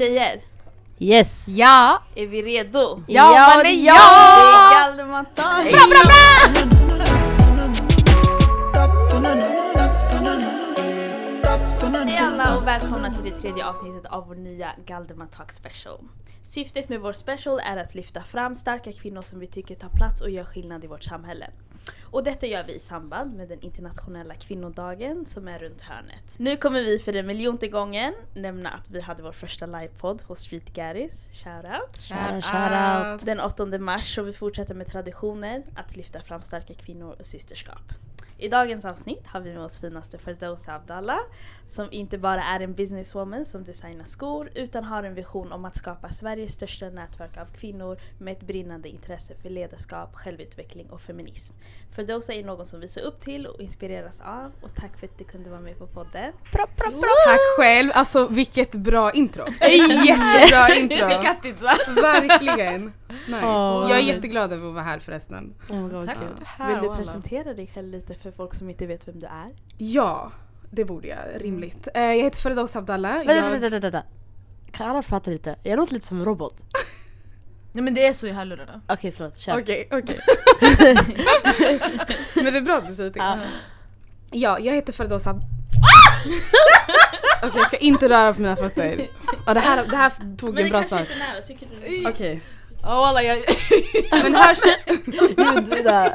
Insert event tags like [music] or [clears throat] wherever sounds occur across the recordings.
Tjejer, Yes! Ja! är vi redo? Ja, är Det ja! är Galdematak! Hej alla och välkomna till det tredje avsnittet av vår nya Galdematak special. Syftet med vår special är att lyfta fram starka kvinnor som vi tycker tar plats och gör skillnad i vårt samhälle. Och detta gör vi i samband med den internationella kvinnodagen som är runt hörnet. Nu kommer vi för den miljonte gången nämna att vi hade vår första livepodd hos Street Garis. Shoutout! Shout, shout out. Den 8 mars och vi fortsätter med traditioner att lyfta fram starka kvinnor och systerskap. I dagens avsnitt har vi med oss finaste Ferdowsa Abdallah som inte bara är en businesswoman som designar skor utan har en vision om att skapa Sveriges största nätverk av kvinnor med ett brinnande intresse för ledarskap, självutveckling och feminism. Ferdowsa är någon som vi ser upp till och inspireras av och tack för att du kunde vara med på podden. Tack själv, alltså vilket bra intro! [laughs] Jättebra intro! Kattigt va? Verkligen! Nice. Åh, jag är jätteglad över att vara här förresten. Oh my God, Tack. kul. Vill du presentera dig själv lite för folk som inte vet vem du är? Ja, det borde jag. Rimligt. Eh, jag heter Ferdowsa Abdallah. Vänta, Jag... vänta, vänta, vänta. Kan alla prata lite? Jag låter lite som en robot. [laughs] Nej men det är så i hörlurarna. Okej förlåt, kör. Okej, okej. [laughs] Men det är bra att du säger till. Ja. Ja, jag heter Ferdowsa [laughs] Okej, jag ska inte röra på mina fötter. Ja, det, här, det här tog en bra start. nära, tycker du? Okej. Ja walla jag... [laughs] Men hörs Ljud, vänta.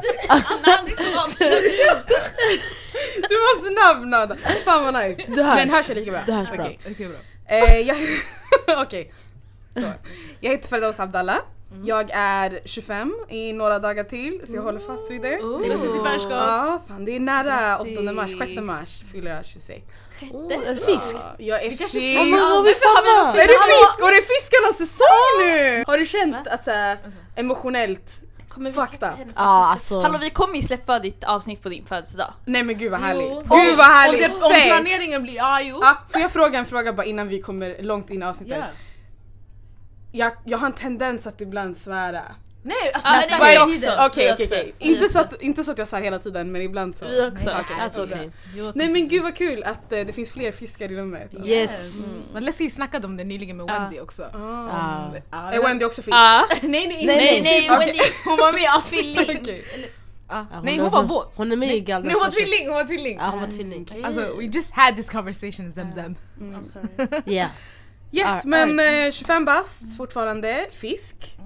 Du var snabb Nada! Fan vad nice. Du hörs. Men hörs jag lika bra? Du hörs bra. Okej. Okej bra. Eh, jag, [laughs] okej. Så. Jag heter Ferdowsa Abdallah. Mm. Jag är 25 i några dagar till så jag håller fast vid det. Grattis i färskap. Ja, fan det är nära 8 mars, 6 Grattis. mars fyller jag 26. Oh, är det fisk? Ja, jag är fisk. Ja, men vi samma? Är det fisk? Och det är fiskarnas säsong nu! Har du känt att såhär emotionellt Kommer vi hennes Ja avsnitt? alltså. Hallå vi kommer ju släppa ditt avsnitt på din födelsedag. Nej men gud vad härligt. Jo. Gud vad härligt! Om, det, om planeringen blir, ja jo. Ja, får jag fråga en fråga bara innan vi kommer långt in i avsnittet? Ja. Jag, jag har en tendens att ibland svära. Nej alltså Ja, jag tiden. också. Okej okej okej. Inte så att Inte så att jag svär hela tiden men ibland så. Vi också. Alltså okej. okej. Jo, Nej men gud vad kul att eh, det finns fler fiskar i rummet. Yes. Mm. Men Leslie snackade om det nyligen med Ja. Wendy också. Ah. Ah. Är Wendy också fisk? Ja. [laughs] nej nej Nej, nej, nej, nej, Wendy. hon var med, ja [laughs] tvilling. Okej. Ja. Ja, Nej hon var våt. Hon är med i Nej Galders hon var tvilling, hon var tvilling. Ja hon var tvilling. Alltså we just had this conversation Zemzem. I'm sorry. [laughs] Ja. Yes Ah, men eh, 25 bast fortfarande, fisk.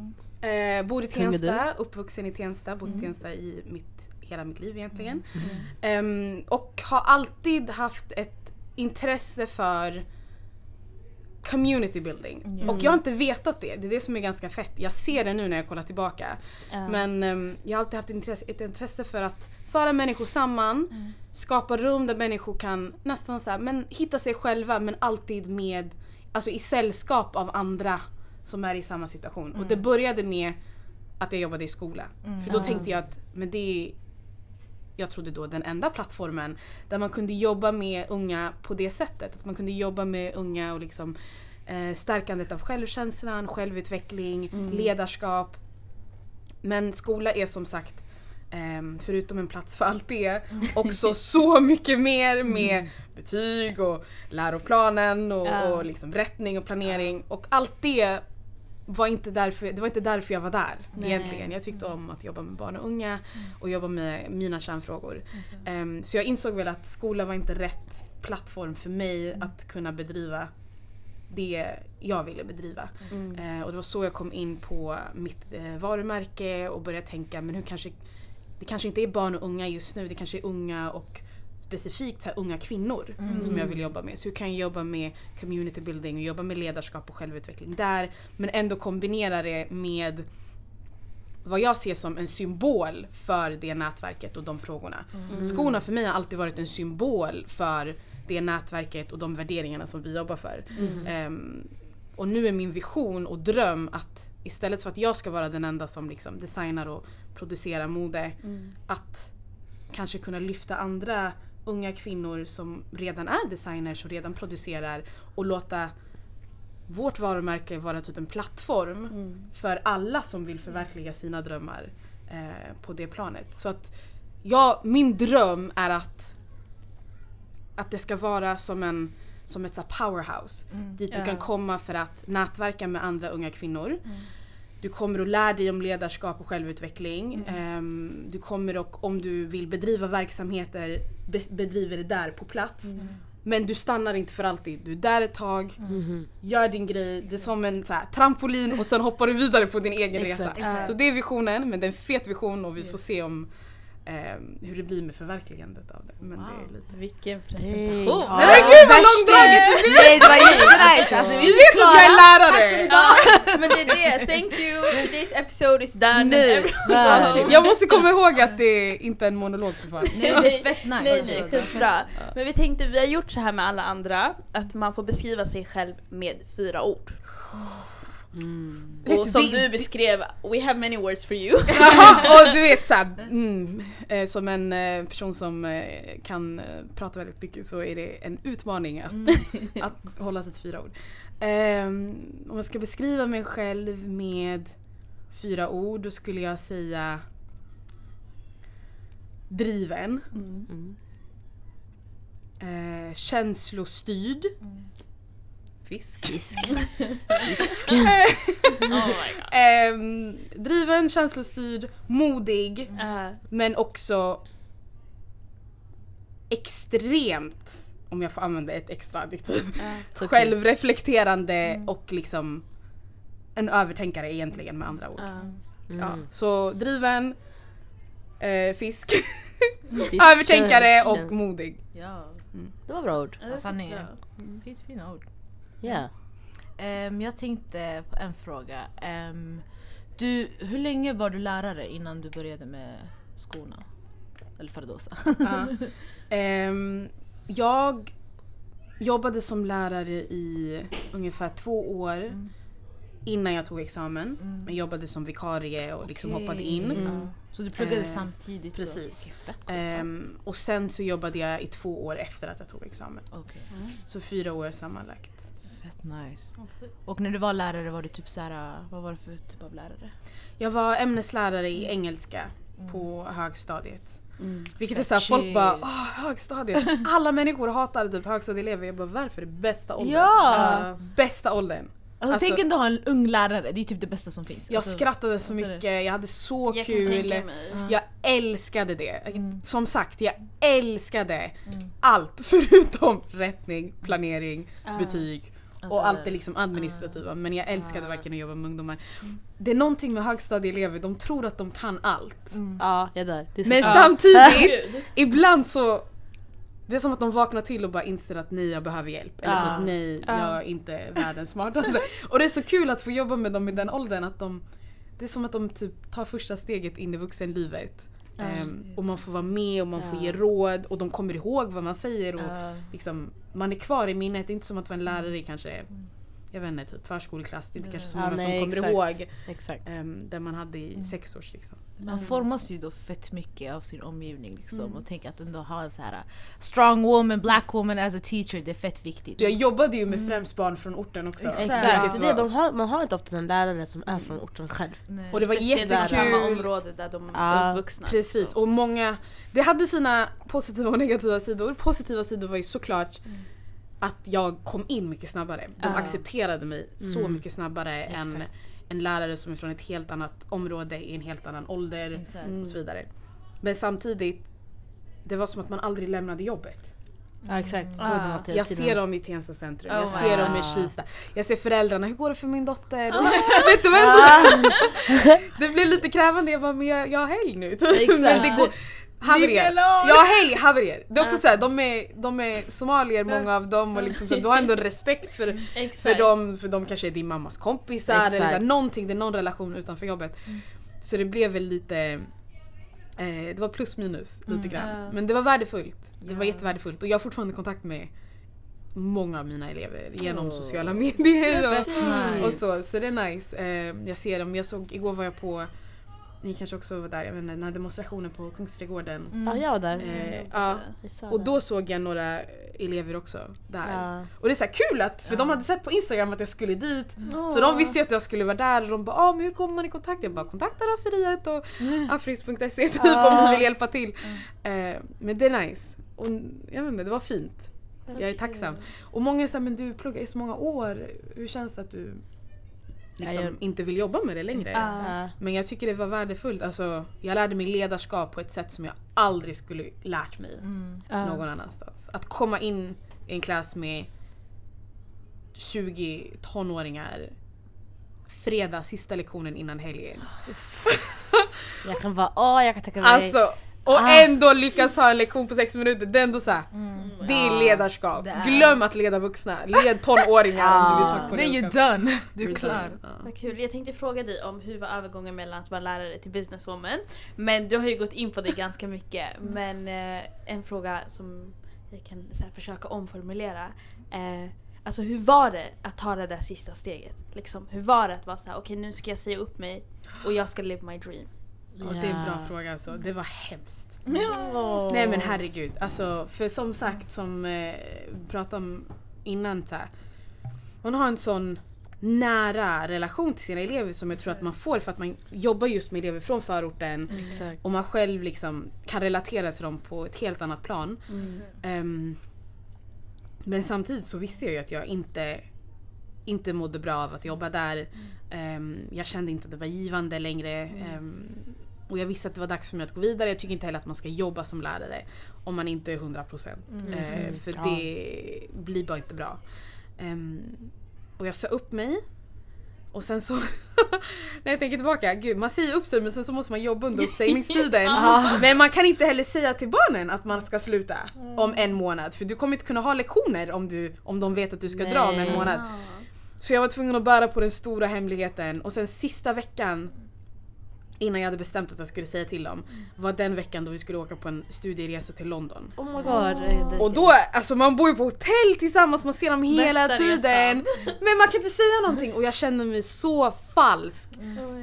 Eh, bor i. Tensta, uppvuxen i Tensta, bott i Tensta i mitt, hela mitt liv egentligen. Mm. Ehm, och har alltid haft ett intresse för community building. Och jag har inte vetat det, det är det som är ganska fett. Jag ser det nu när jag kollar tillbaka. Ja. Men ehm, jag har alltid haft intresse, ett intresse för att föra människor samman, skapa rum där människor kan nästan så här, men hitta sig själva men alltid med, alltså i sällskap av andra som är i samma situation. Och det började med att jag jobbade i skola. För då tänkte jag att men det är, jag trodde då den enda plattformen där man kunde jobba med unga på det sättet. Att man kunde jobba med unga och liksom eh, stärkandet av självkänslan, självutveckling, ledarskap. Men skola är som sagt förutom en plats för allt det, också så mycket mer med betyg och läroplanen och, Ja. och liksom rättning och planering. Och allt det var inte därför, det var inte därför jag var där Nej. egentligen. Jag tyckte om att jobba med barn och unga och jobba med mina kärnfrågor. Ehm, så jag insåg väl att skola var inte rätt plattform för mig att kunna bedriva det jag ville bedriva. Eh, och det var så jag kom in på mitt eh, varumärke och började tänka men hur kanske det kanske inte är barn och unga just nu, det kanske är unga och specifikt så här, unga kvinnor som jag vill jobba med. Så hur kan jag jobba med community building och jobba med ledarskap och självutveckling där men ändå kombinera det med vad jag ser som en symbol för det nätverket och de frågorna. Skorna för mig har alltid varit en symbol för det nätverket och de värderingarna som vi jobbar för. Ehm, och nu är min vision och dröm att istället för att jag ska vara den enda som liksom designar och producerar mode, att kanske kunna lyfta andra unga kvinnor som redan är designers och redan producerar och låta vårt varumärke vara typ en plattform för alla som vill förverkliga sina drömmar eh, på det planet. Så att ja, min dröm är att att det ska vara som en som ett så powerhouse. Dit du Ja. kan komma för att nätverka med andra unga kvinnor. Mm. Du kommer att lära dig om ledarskap och självutveckling. Mm. Ehm, du kommer och om du vill bedriva verksamheter, be- bedriver det där på plats. Mm. Men du stannar inte för alltid. Du är där ett tag, Mhm. gör din grej. Det är som en så här, trampolin och sen hoppar du vidare på din egen resa. Exakt. Exakt. Så det är visionen, men det är en fet vision och vi får se om ehm, hur det blir med förverkligandet av det. Men det är lite... Vilken presentation! Ja. Nej men gud vad långdraget det blev! Nej det var jättenice! Alltså, vi vet att jag är lärare! Ja, men det är det. Thank you, today's episode is done. Nej. Jag måste komma ihåg att det är inte är en monolog för fan. Nej det är fett nice. Nej alltså. nej, skitbra. Men vi tänkte, vi har gjort så här med alla andra, att man får beskriva sig själv med fyra ord. Vet Och som du beskrev, we have many words for you. [laughs] Och du vet såhär, [laughs] mm, eh, som en eh, person som eh, kan prata väldigt mycket så är det en utmaning att, [laughs] att hålla sig till fyra ord. Ehm, om jag ska beskriva mig själv med fyra ord då skulle jag säga driven, Mm. känslostyrd, fisk. Fisk. [laughs] oh my god. Ehm, driven, känslostyrd, modig Uh, men också extremt, om jag får använda ett extra adjektiv, okej. självreflekterande och liksom en övertänkare egentligen med andra ord. uh, Ja, Mm. så driven, eh, fisk, Fisk, [laughs] övertänkare och modig. Ja, Det var bra ord. sanningen. bra. Fint fina ord. Ja. Ehm, jag tänkte på en fråga. Ehm, du, hur länge var du lärare innan du började med skorna? Eller Fardosa? Ja. [laughs] Ehm, jag jobbade som lärare i ungefär två år innan jag tog examen. Mm. Men jobbade som vikarie och liksom Okej. hoppade in. Mm. Så du pluggade Eh, samtidigt? precis. Coolt. Ehm, och sen så jobbade jag i två år efter att jag tog examen. Okej, Så fyra år sammanlagt. Fett nice. Och när du var lärare var du typ såhär, vad var det för typ av lärare? Jag var ämneslärare i engelska på högstadiet. Vilket är Fett såhär, folk bara Åh, högstadiet. [laughs] Alla människor hatar typ högstadieelever. Jag bara varför är det bästa åldern? Ja! Uh, bästa åldern. Alltså, Alltså- tänk ändå ha en ung lärare, det är typ det bästa som finns. Jag alltså, skrattade så du? mycket, jag hade så Jag kul. Jag älskade det. Mm. Som sagt, jag älskade allt [laughs] förutom rättning, planering, Ah. betyg och allt det liksom administrativa. Men jag älskade Ah. verkligen att jobba med ungdomar. Det är någonting med högstadieelever, de tror att de kan allt. Ja, jag dör. Det är så Men samtidigt, ibland så det är som att de vaknar till och bara inser att nej jag behöver hjälp. Eller Ja. typ nej Ja. jag är inte världens smartaste. Och det är så kul att få jobba med dem i den åldern att de Det är som att de typ tar första steget in i vuxenlivet. Ehm, och man får vara med och man får Ja. ge råd och de kommer ihåg vad man säger. Och Ja. liksom, man är kvar i minnet. Det är inte som att vara en lärare i kanske jag vet inte, typ förskoleklass. Det är inte kanske så Ja, många som nej, kommer exakt. ihåg Exakt. ehm, det man hade i sex års liksom. Man formas ju då fett mycket av sin omgivning liksom och tänk att ändå ha en så här strong woman, black woman as a teacher, det är fett viktigt. Jag jobbade ju med främst barn från orten också. Exakt. Det är det, de har, man har inte ofta en lärare som är från orten själv. Nej. Och det var Speciellt i samma jättekul. område där de Ja, är uppvuxna. Precis, så. och många... Det hade sina positiva och [laughs] negativa sidor. Positiva sidor var ju såklart att jag kom in mycket snabbare. De Ja. accepterade mig så Mm. mycket snabbare än Exakt. en lärare som är från ett helt annat område i en helt annan ålder Exakt. och så vidare. Men samtidigt, det var som att man aldrig lämnade jobbet. Ja exakt, så Ah. det Jag ser dem i Tensta centrum, jag Oh ser dem i. Kista. Jag ser föräldrarna, hur går det för min dotter? [laughs] Vet du vad ändå Det blev lite krävande, jag bara men jag, jag har helg nu. [laughs] Exakt. men det går, haverier. Har helg, haverier. Det är också såhär, de är, de är somalier många av dem och liksom, så du har ändå respekt för, Exakt. för dem, för de kanske är din mammas kompisar eller Exakt. såhär, någonting, det är någon relation utanför jobbet. Så det blev väl lite Eh, det var plus minus lite grann. Ja. Men det var värdefullt. Det var Ja. jättevärdefullt och jag har fortfarande kontakt med många av mina elever genom Åh. sociala medier och, nice. och så. Så det är nice. Eh, jag ser dem. Jag såg, igår var jag på, ni kanske också var där, jag inte, den här demonstrationen på Kungsträdgården. Ja jag var där. Eh, ja. Jag sa Och då såg jag några elever också där. Ja. Och det är så här kul att, för Ja. de hade sett på Instagram att jag skulle dit. Åh. Så de visste ju att jag skulle vara där och de bara ah, men hur kommer man i kontakt? Jag bara kontakta raseriet och afris.se typ om ni vill hjälpa till. Eh, men det är nice. Och jag vet inte, det var fint. Jag är tacksam. Och många säger men du pluggar i så många år. Hur känns det att du liksom, jag- inte vill jobba med det längre? Ja. Ja. Men jag tycker det var värdefullt. Alltså, jag lärde mig ledarskap på ett sätt som jag aldrig skulle lärt mig Ja. någon annanstans. Att komma in i en klass med 20 tonåringar fredag, sista lektionen innan helgen. Jag kan vara, åh jag kan tänka mig. Alltså, och Ah. ändå lyckas ha en lektion på sex minuter. Det är ändå såhär, det är ledarskap. det är. Glöm att leda vuxna. Led tonåringar om du vill smaka på Then you're done. Du är klar. Vad kul. Jag tänkte fråga dig om hur var övergången mellan att vara lärare till businesswoman. Men du har ju gått in på det ganska mycket. Men eh, en fråga som jag kan så här, försöka omformulera. Eh, alltså hur var det att ta det där sista steget? Liksom, hur var det att vara såhär, okej nu ska jag säga upp mig och jag ska live my dream. Ja, det är en bra fråga alltså. Det var hemskt. Åh. Nej men herregud. Alltså, för som sagt, som eh, vi pratade om innan. Så här, man har en sån nära relation till sina elever som jag tror att man får för att man jobbar just med elever från förorten. Exakt. Och man själv liksom kan relatera till dem på ett helt annat plan. Ehm, men samtidigt så visste jag ju att jag inte, inte mådde bra av att jobba där. Ehm, jag kände inte att det var givande längre. Ehm, och jag visste att det var dags för mig att gå vidare. Jag tycker inte heller att man ska jobba som lärare om man inte är 100%. Eh, för Ja. det blir bara inte bra. Ehm, och jag sa upp mig. Och sen så, [laughs] när jag tänker tillbaka, gud man säger upp sig men sen så måste man jobba under uppsägningstiden. [laughs] Men man kan inte heller säga till barnen att man ska sluta om en månad för du kommer inte kunna ha lektioner om, du, om de vet att du ska dra om en Nej. månad. Så jag var tvungen att bära på den stora hemligheten och sen sista veckan innan jag hade bestämt att jag skulle säga till dem var den veckan då vi skulle åka på en studieresa till London. Oh my god. Det- Och då, alltså man bor ju på hotell tillsammans, man ser dem hela Bästa tiden. resan. Men man kan inte säga någonting och jag kände mig så falsk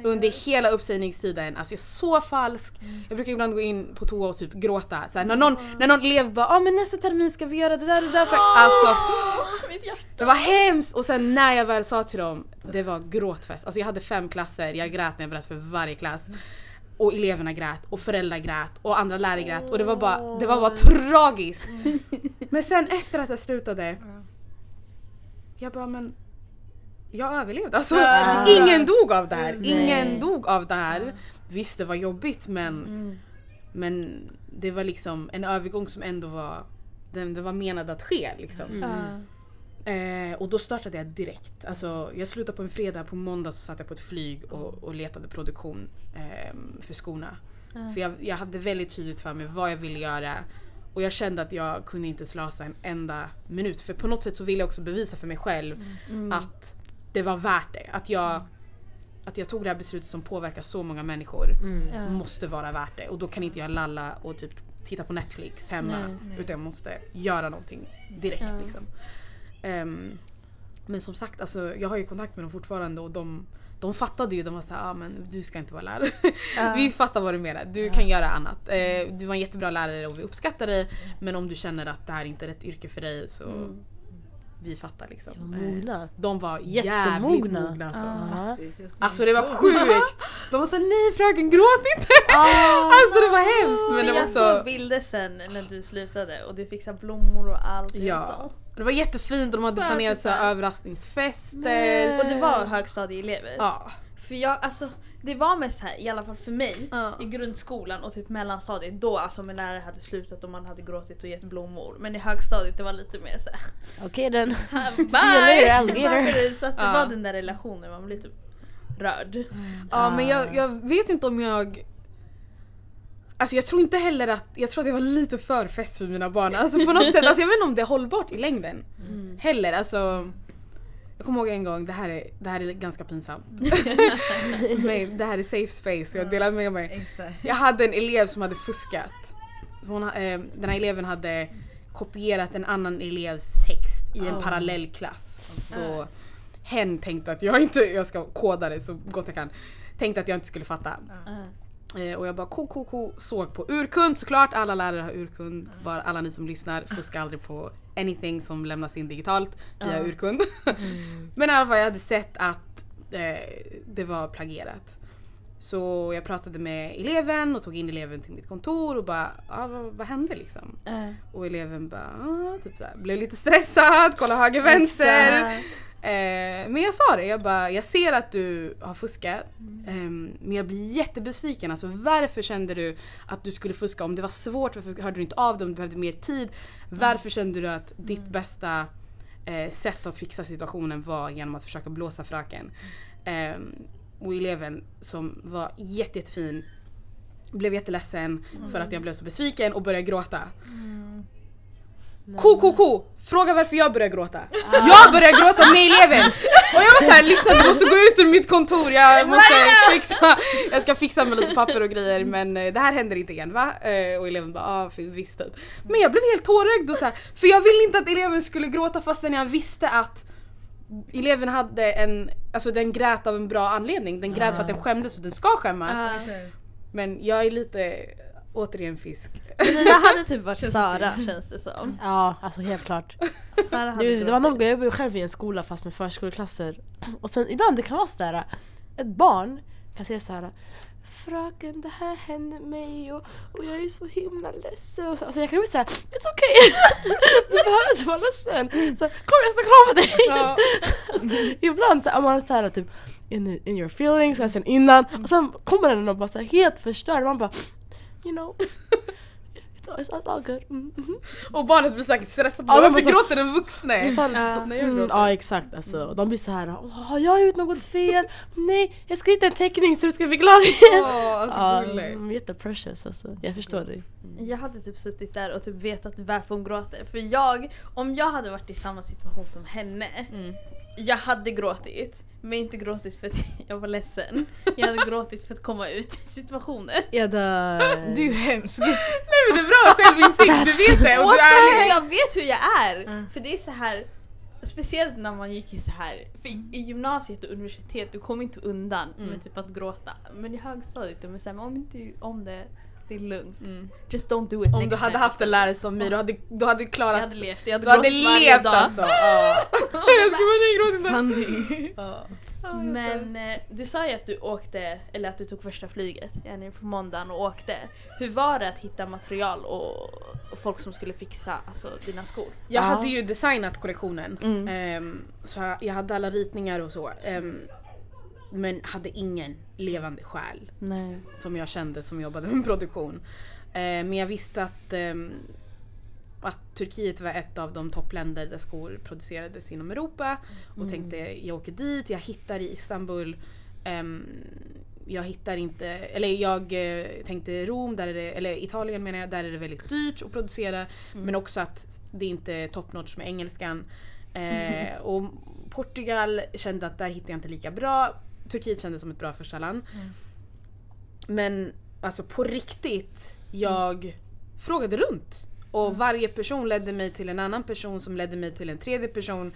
under hela uppsägningstiden. Alltså jag är så falsk. Jag brukar ibland gå in på toa och typ gråta. Så här, när, någon, när någon elev bara ah, men nästa termin ska vi göra det där och det där. För, alltså, [gasps] Mitt hjärta. det var hemskt! Och sen när jag väl sa till dem, det var gråtfest. Alltså jag hade fem klasser, jag grät när jag berättade för varje klass. Och eleverna grät, och föräldrar grät, och andra lärare grät. Och det var bara, det var bara tragiskt. Men sen efter att jag slutade, jag bara men jag överlevde. Alltså, Ja. ingen dog av det här. Nej. Ingen dog av det här. Visst det var jobbigt men, Mm. men det var liksom en övergång som ändå var, den, det var menad att ske liksom. Mm. Eh, och då startade jag direkt. Alltså, jag slutade på en fredag, på måndag så satt jag på ett flyg och, och letade produktion ehm, för skorna. För jag, jag hade väldigt tydligt för mig vad jag ville göra. Och jag kände att jag kunde inte slösa en enda minut. För på något sätt så ville jag också bevisa för mig själv att det var värt det. Att jag, att jag tog det här beslutet som påverkar så många människor Mm. måste vara värt det. Och då kan inte jag lalla och typ titta på Netflix hemma. Utan jag måste göra någonting direkt Ja. liksom. Ehm, men som sagt, alltså, jag har ju kontakt med dem fortfarande och de, de fattade ju. De var såhär, ah, men du ska inte vara lärare. [laughs] vi fattar vad du menar. Du kan göra annat. Eh, du var en jättebra lärare och vi uppskattar dig. Men om du känner att det här inte är rätt yrke för dig så vi fattar liksom. De var Eh, mogna. de var Jättemogna. jävligt mogna alltså. Ja. Alltså det var sjukt! [laughs] De var såhär nej fröken gråt inte! [laughs] Ah. Alltså det var hemskt! Men det var jag såg också... bilder sen när du slutade och du fick så blommor och allt. Ja. så. Det var jättefint och de hade Söta. planerat så här överraskningsfester. Och det var högstadieelever. Ja. För jag, alltså, det var mest här, i alla fall för mig, Ja. i grundskolan och typ mellanstadiet, då alltså min lärare hade slutat och man hade gråtit och gett blommor. Men i högstadiet det var lite mer såhär, Okej den. [laughs] bye! See you later. [laughs] Så att det Ja. var den där relationen, man blev typ rörd. Ja men jag, jag vet inte om jag... Alltså jag tror inte heller att, jag tror att jag var lite för fett för mina barn. Alltså på något [laughs] sätt, alltså jag vet inte om det är hållbart i längden. Heller alltså. Jag kommer ihåg en gång, det här är, det här är ganska pinsamt. [laughs] men det här är safe space så jag delar med mig. Jag hade en elev som hade fuskat. Hon, eh, den här eleven hade kopierat en annan elevs text i en Oh. parallellklass. Så hen tänkte att jag inte, jag ska koda det så gott jag kan. Tänkte att jag inte skulle fatta. Eh, och jag bara ko, ko, ko, såg på urkund såklart. Alla lärare har urkund. Bara alla ni som lyssnar, fuska aldrig på anything som lämnas in digitalt via Ja. urkund. [laughs] Men i alla fall jag hade sett att eh, det var plagierat. Så jag pratade med eleven och tog in eleven till mitt kontor och bara ah, vad, vad hände liksom? Eh, Och eleven bara ah, typ så här, blev lite stressad, kolla höger vänster. exakt. Eh, men jag sa det, jag bara jag ser att du har fuskat ehm, men jag blir jättebesviken. Alltså varför kände du att du skulle fuska? Om det var svårt, varför hörde du inte av dig? Om du behövde mer tid? Varför kände du att ditt bästa eh, sätt att fixa situationen var genom att försöka blåsa fröken? Ehm, och eleven som var jätte, jättefin blev jätteledsen för att jag blev så besviken och började gråta. Ko, ko, ko! Fråga varför jag började gråta. Jag började gråta med eleven! Och jag var såhär, lyssna du måste gå ut ur mitt kontor, jag måste fixa, jag ska fixa med lite papper och grejer men eh, det här händer inte igen va? Eh, Och eleven bara ah, visst typ. Men jag blev helt tårögd och så här, för jag ville inte att eleven skulle gråta fastän jag visste att eleven hade en, alltså den grät av en bra anledning. Den grät för att den skämdes och den ska skämmas. Men jag är lite, återigen fisk. Det där hade typ varit [laughs] Känns Sara känns det som. Ja, alltså helt klart. Sara hade Det, det var någon gång, jag jobbade själv i en skola fast med förskoleklasser. [clears throat] Och sen ibland det kan vara sådär, ett barn kan säga såhär Fröken det här hände mig och, och jag är ju så himla ledsen. Och så, alltså jag kan bli såhär, it's okay! [laughs] du behöver inte vara ledsen. Så, Kom jag ska krama dig! Ja. [laughs] Alltså, ibland så är man såhär typ in, in your feelings, och sen innan. Och sen kommer den och bara så här, helt förstörd. Man bara you know, [laughs] it's all, it's all good. Mm, mhm. Och barnet blir säkert stressat. Ja, Varför alltså- gråter den vuxne? När jag Mm, gråter. ja exakt alltså. Och de blir så här, "Åh, har jag gjort något fel? Nej, jag rita en teckning så du ska bli glad igen. Åh, alltså är jätteprecious alltså. Jag förstår dig. Jag hade typ suttit där och typ vetat varför hon gråter. För jag, om jag hade varit i samma situation som henne, Mm. jag hade gråtit. Men inte gråtit för att [laughs] jag var ledsen. Jag hade gråtit för att komma ut i situationen. Ja, dör. [laughs] Du är hemsk. Nej men det är bra självinsikt, du vet det och du är jag vet hur jag är! För det är så här Speciellt när man gick i så här för i i gymnasiet och universitet, du kom inte undan Mm. med typ att gråta. Men i högstadiet, de är såhär, men om inte du om det, det är lugnt. Mm. Just don't do it Om next du hade time. haft en lärare som mig, du hade, du hade Jag klarat... hade levt, jag hade Du hade levt dag. alltså! [laughs] [laughs] Ja. Jag ska bara nej, gråt inte. Sanning. Men eh, du sa ju att du åkte, eller att du tog första flyget yani på måndagen och åkte. Hur var det att hitta material och, och folk som skulle fixa alltså, dina skor? Jag Ja. hade ju designat kollektionen. Mm. Ehm, så jag, jag hade alla ritningar och så. Ehm, men hade ingen levande själ Nej. som jag kände som jobbade med produktion. Ehm, men jag visste att, ehm, att Turkiet var ett av de toppländer där skor producerades inom Europa. Och tänkte jag åker dit, jag hittar i Istanbul ehm, jag hittar inte, eller jag eh, tänkte Rom, där är det, eller Italien menar jag, där är det väldigt dyrt att producera. Men också att det inte är top notch med engelskan. Eh, [laughs] och Portugal kände att där hittade jag inte lika bra. Turkiet kändes som ett bra första land. Men alltså på riktigt, jag frågade runt. Och varje person ledde mig till en annan person som ledde mig till en tredje person.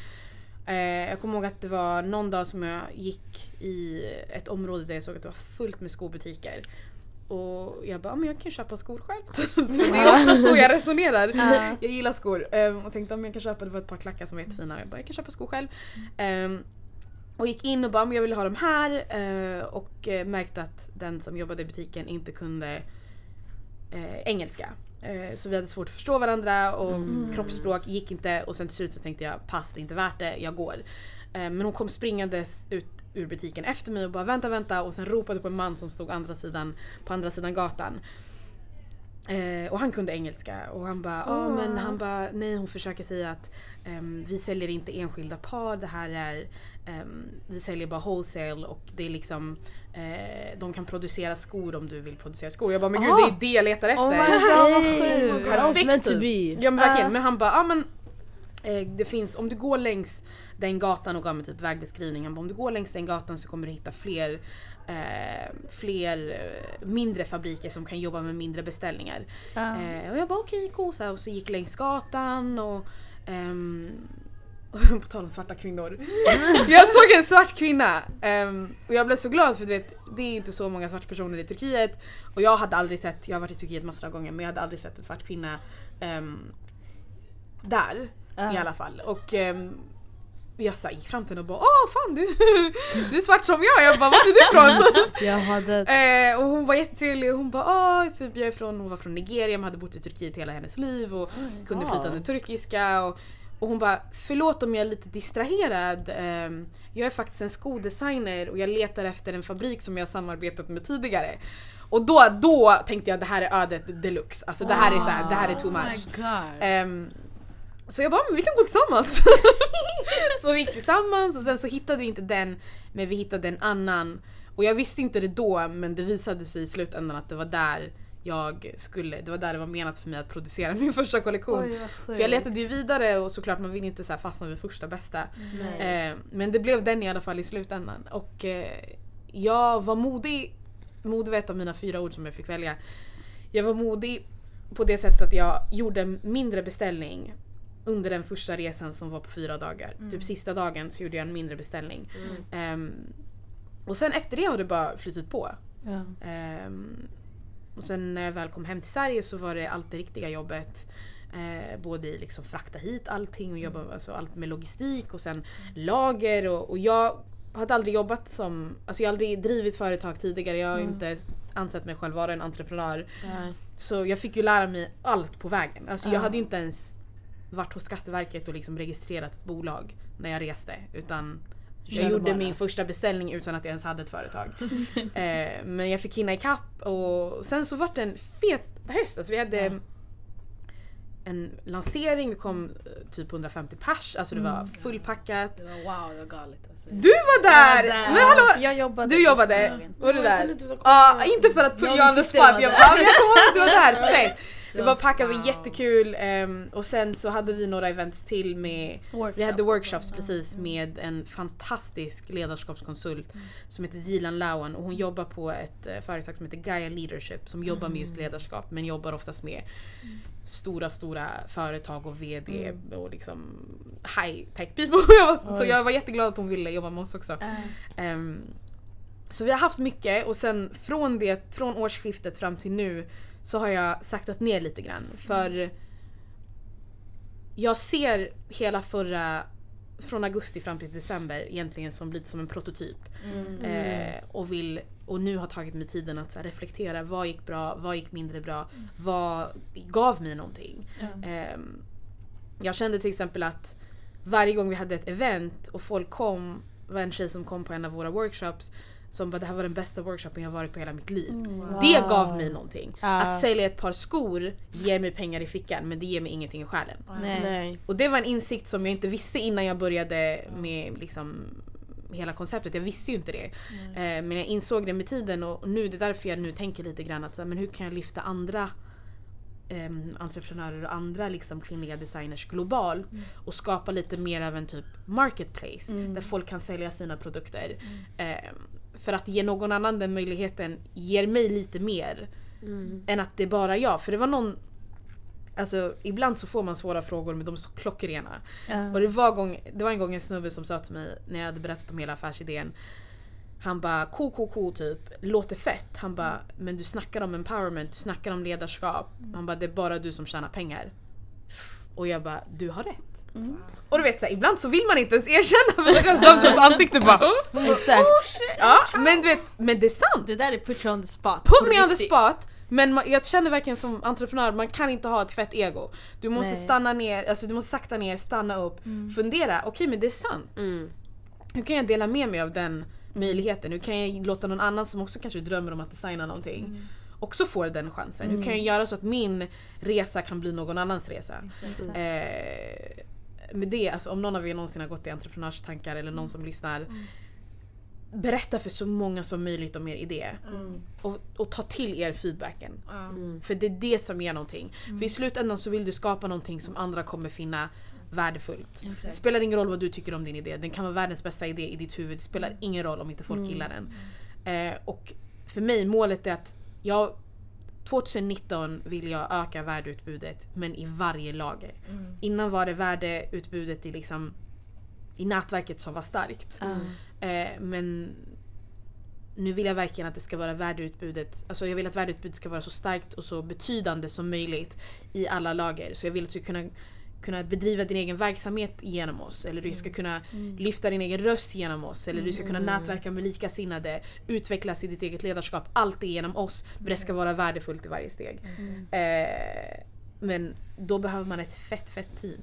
Eh, jag kommer ihåg att det var någon dag som jag gick i ett område där jag såg att det var fullt med skobutiker. Och jag bara, "Ja, men jag kan köpa skor själv. [laughs] För det är ofta så jag resonerar. [laughs] Jag gillar skor. Eh, och tänkte att jag kan köpa, det var ett par klackar som var jättefina. Jag bara, jag kan köpa skor själv. Eh, och gick in och bara, men jag vill ha de här. Eh, och eh, märkte att den som jobbade i butiken inte kunde eh, engelska. Så vi hade svårt att förstå varandra och kroppsspråk gick inte och sen till slut så tänkte jag pass det är inte värt det, jag går. Men hon kom springandes ut ur butiken efter mig och bara vänta vänta och sen ropade på en man som stod andra sidan, på andra sidan gatan. Eh, och han kunde engelska och han bara, ja men han bara, nej hon försöker säga att ehm, vi säljer inte enskilda par, det här är, ehm, vi säljer bara wholesale och det är liksom, eh, de kan producera skor om du vill producera skor. Jag bara, men gud det är det jag letar efter. Oh my god [laughs] to typ. be. Ja men verkligen, Ja. men han bara, ja men eh, det finns, om du går längs den gatan och gav mig typ vägbeskrivning, han bara, om du går längs den gatan så kommer du hitta fler eh, fler eh, mindre fabriker som kan jobba med mindre beställningar. Ja. Eh, och jag bara okej, okay, cool. Och så gick längs gatan och ehm, [laughs] på tal om svarta kvinnor. [laughs] jag såg en svart kvinna ehm, och jag blev så glad för du vet, det är inte så många svarta personer i Turkiet. Och jag hade aldrig sett, jag har varit i Turkiet massor av gånger men jag hade aldrig sett en svart kvinna ehm, där Ja. i alla fall. Och ehm, jag här, gick fram till henne och bara åh fan du, [laughs] du är svart som jag. Jag bara vart är du ifrån? [laughs] Jag [laughs] hade... Eh, och hon var jättetrevlig och hon bara ah, typ, jag är från, hon var från Nigeria men hade bott i Turkiet hela hennes liv och kunde Ja. flytande turkiska. Och, och hon bara förlåt om jag är lite distraherad. Ehm, jag är faktiskt en skodesigner och jag letar efter en fabrik som jag samarbetat med tidigare. Och då, då tänkte jag det här är ödet deluxe. Alltså det här är, så här, det här är too Oh much. god. Så jag bara, men vi kan gå tillsammans. [laughs] så vi gick tillsammans och sen så hittade vi inte den, men vi hittade en annan. Och jag visste inte det då, men det visade sig i slutändan att det var där jag skulle, det var där det var menat för mig att producera [laughs] min första kollektion. För jag letade ju vidare och såklart man vill inte så här fastna vid första bästa. Eh, men det blev den i alla fall i slutändan. Och eh, jag var modig. Modig var ett av mina fyra ord som jag fick välja. Jag var modig på det sättet att jag gjorde en mindre beställning under den första resan som var på fyra dagar. Typ sista dagen så gjorde jag en mindre beställning. Ehm, och sen efter det har det bara flyttit på. Ja. Ehm, och sen när jag väl kom hem till Sverige så var det allt det riktiga jobbet. Eh, både i liksom frakta hit allting och jobba alltså allt med logistik och sen lager och, och jag hade aldrig jobbat som, alltså jag har aldrig drivit företag tidigare. Jag har inte ansett mig själv vara en entreprenör. Nej. Så jag fick ju lära mig allt på vägen. Alltså jag Ja. hade ju inte ens varit hos Skatteverket och liksom registrerat ett bolag när jag reste. Utan jag gjorde bara. min första beställning utan att jag ens hade ett företag. [laughs] eh, men jag fick hinna ikapp och sen så vart det en fet höst. Alltså vi hade Ja. en lansering, det kom eh, typ 150 pers, alltså det var fullpackat. Det var wow, det var galet alltså. Du var där! Jag var där. Men hallå! Jag jobbade Du jobbade? Var du där? Ja, inte för att put you on the spot. jag var Jag där. bara, jag kommer ihåg att du var där. [laughs] Fett. Det var packat, det var jättekul. ehm, och sen så hade vi några events till med vi hade workshops precis med en fantastisk ledarskapskonsult Mm. som heter Jilan Lawan och hon jobbar på ett eh, företag som heter Gaia Leadership som jobbar med Mm. just ledarskap men jobbar oftast med stora stora företag och VD Mm. och liksom high tech people. [laughs] Jag var, så jag var jätteglad att hon ville jobba med oss också. Ja. Ehm, så vi har haft mycket och sen från, det, från årsskiftet fram till nu så har jag saktat ner lite grann. För jag ser hela förra, från augusti fram till december egentligen som lite som en prototyp. Mm. Eh, och, vill, och nu har tagit mig tiden att reflektera. Vad gick bra? Vad gick mindre bra? Vad gav mig någonting? Ja. Ehm, jag kände till exempel att varje gång vi hade ett event och folk kom, var en tjej som kom på en av våra workshops som bara det här var den bästa workshopen jag varit på hela mitt liv. Mm. Det Wow. gav mig någonting. Ja. Att sälja ett par skor ger mig pengar i fickan men det ger mig ingenting i själen. Nej. Nej. Och det var en insikt som jag inte visste innan jag började med liksom hela konceptet. Jag visste ju inte det. Eh, men jag insåg det med tiden och nu det är därför jag nu tänker lite grann att men hur kan jag lyfta andra em, entreprenörer och andra liksom kvinnliga designers global och skapa lite mer av en typ marketplace Mm. där folk kan sälja sina produkter. Em, för att ge någon annan den möjligheten ger mig lite mer Mm. än att det är bara jag. För det var någon Alltså ibland så får man svåra frågor men de är så klockrena. Ja. Och det var, gång, det var en gång en snubbe som sa till mig när jag hade berättat om hela affärsidén. Han bara ko ko ko typ, låter fett. Han bara men du snackar om empowerment, du snackar om ledarskap. Han bara det är bara du som tjänar pengar. Och jag bara du har rätt. Mm. Och du vet så här, ibland så vill man inte ens erkänna för samtidigt ansikte bara "Huh?" Exakt. Ja men du vet, men det är sant. Det där är put you on the spot. Put me on the spot. Men jag känner verkligen som entreprenör, man kan inte ha ett fett ego. Du måste Nej. stanna ner, alltså du måste sakta ner, stanna upp, fundera. Okej men det är sant. Mm. Hur kan jag dela med mig av den möjligheten? Hur kan jag låta någon annan som också kanske drömmer om att designa någonting också få den chansen? Hur kan jag göra så att min resa kan bli någon annans resa? Eh, med det, alltså, om någon av er någonsin har gått i entreprenörstankar eller någon som lyssnar. Berätta för så många som möjligt om er idé. Mm. Och, och ta till er feedbacken. Mm. För det är det som ger någonting. För i slutändan så vill du skapa någonting som andra kommer finna värdefullt. Det spelar ingen roll vad du tycker om din idé. Den kan vara världens bästa idé i ditt huvud. Det spelar ingen roll om inte folk gillar den. Eh, och för mig, målet är att jag 2019 vill jag öka värdeutbudet men i varje lager. Mm. Innan var det värdeutbudet i, liksom, i nätverket som var starkt. Ja. Eh, men nu vill jag verkligen att det ska vara värdeutbudet. Alltså jag vill att värdeutbudet ska vara så starkt och så betydande som möjligt i alla lager. Så jag vill att vi ska kunna kunna bedriva din egen verksamhet genom oss. Eller du ska kunna lyfta din egen röst genom oss. Eller du ska kunna nätverka med likasinnade, utvecklas i ditt eget ledarskap. Allt det genom oss. Men det ska vara värdefullt i varje steg. Eh, men då behöver man ett fett fett team.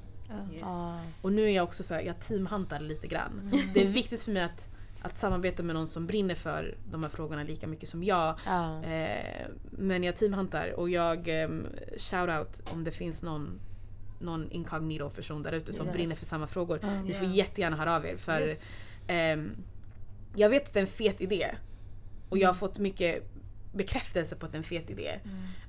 Yes. Och nu är jag också så här, jag teamhantar lite grann. [laughs] Det är viktigt för mig att, att samarbeta med någon som brinner för de här frågorna lika mycket som jag. Ja. Eh, men jag teamhantar och jag eh, shout-out om det finns någon någon incognito person där ute som Ja. brinner för samma frågor. Ni får Ja. jättegärna höra av er för Yes. ehm, jag vet att det är en fet idé. Och jag har fått mycket bekräftelse på att det är en fet idé.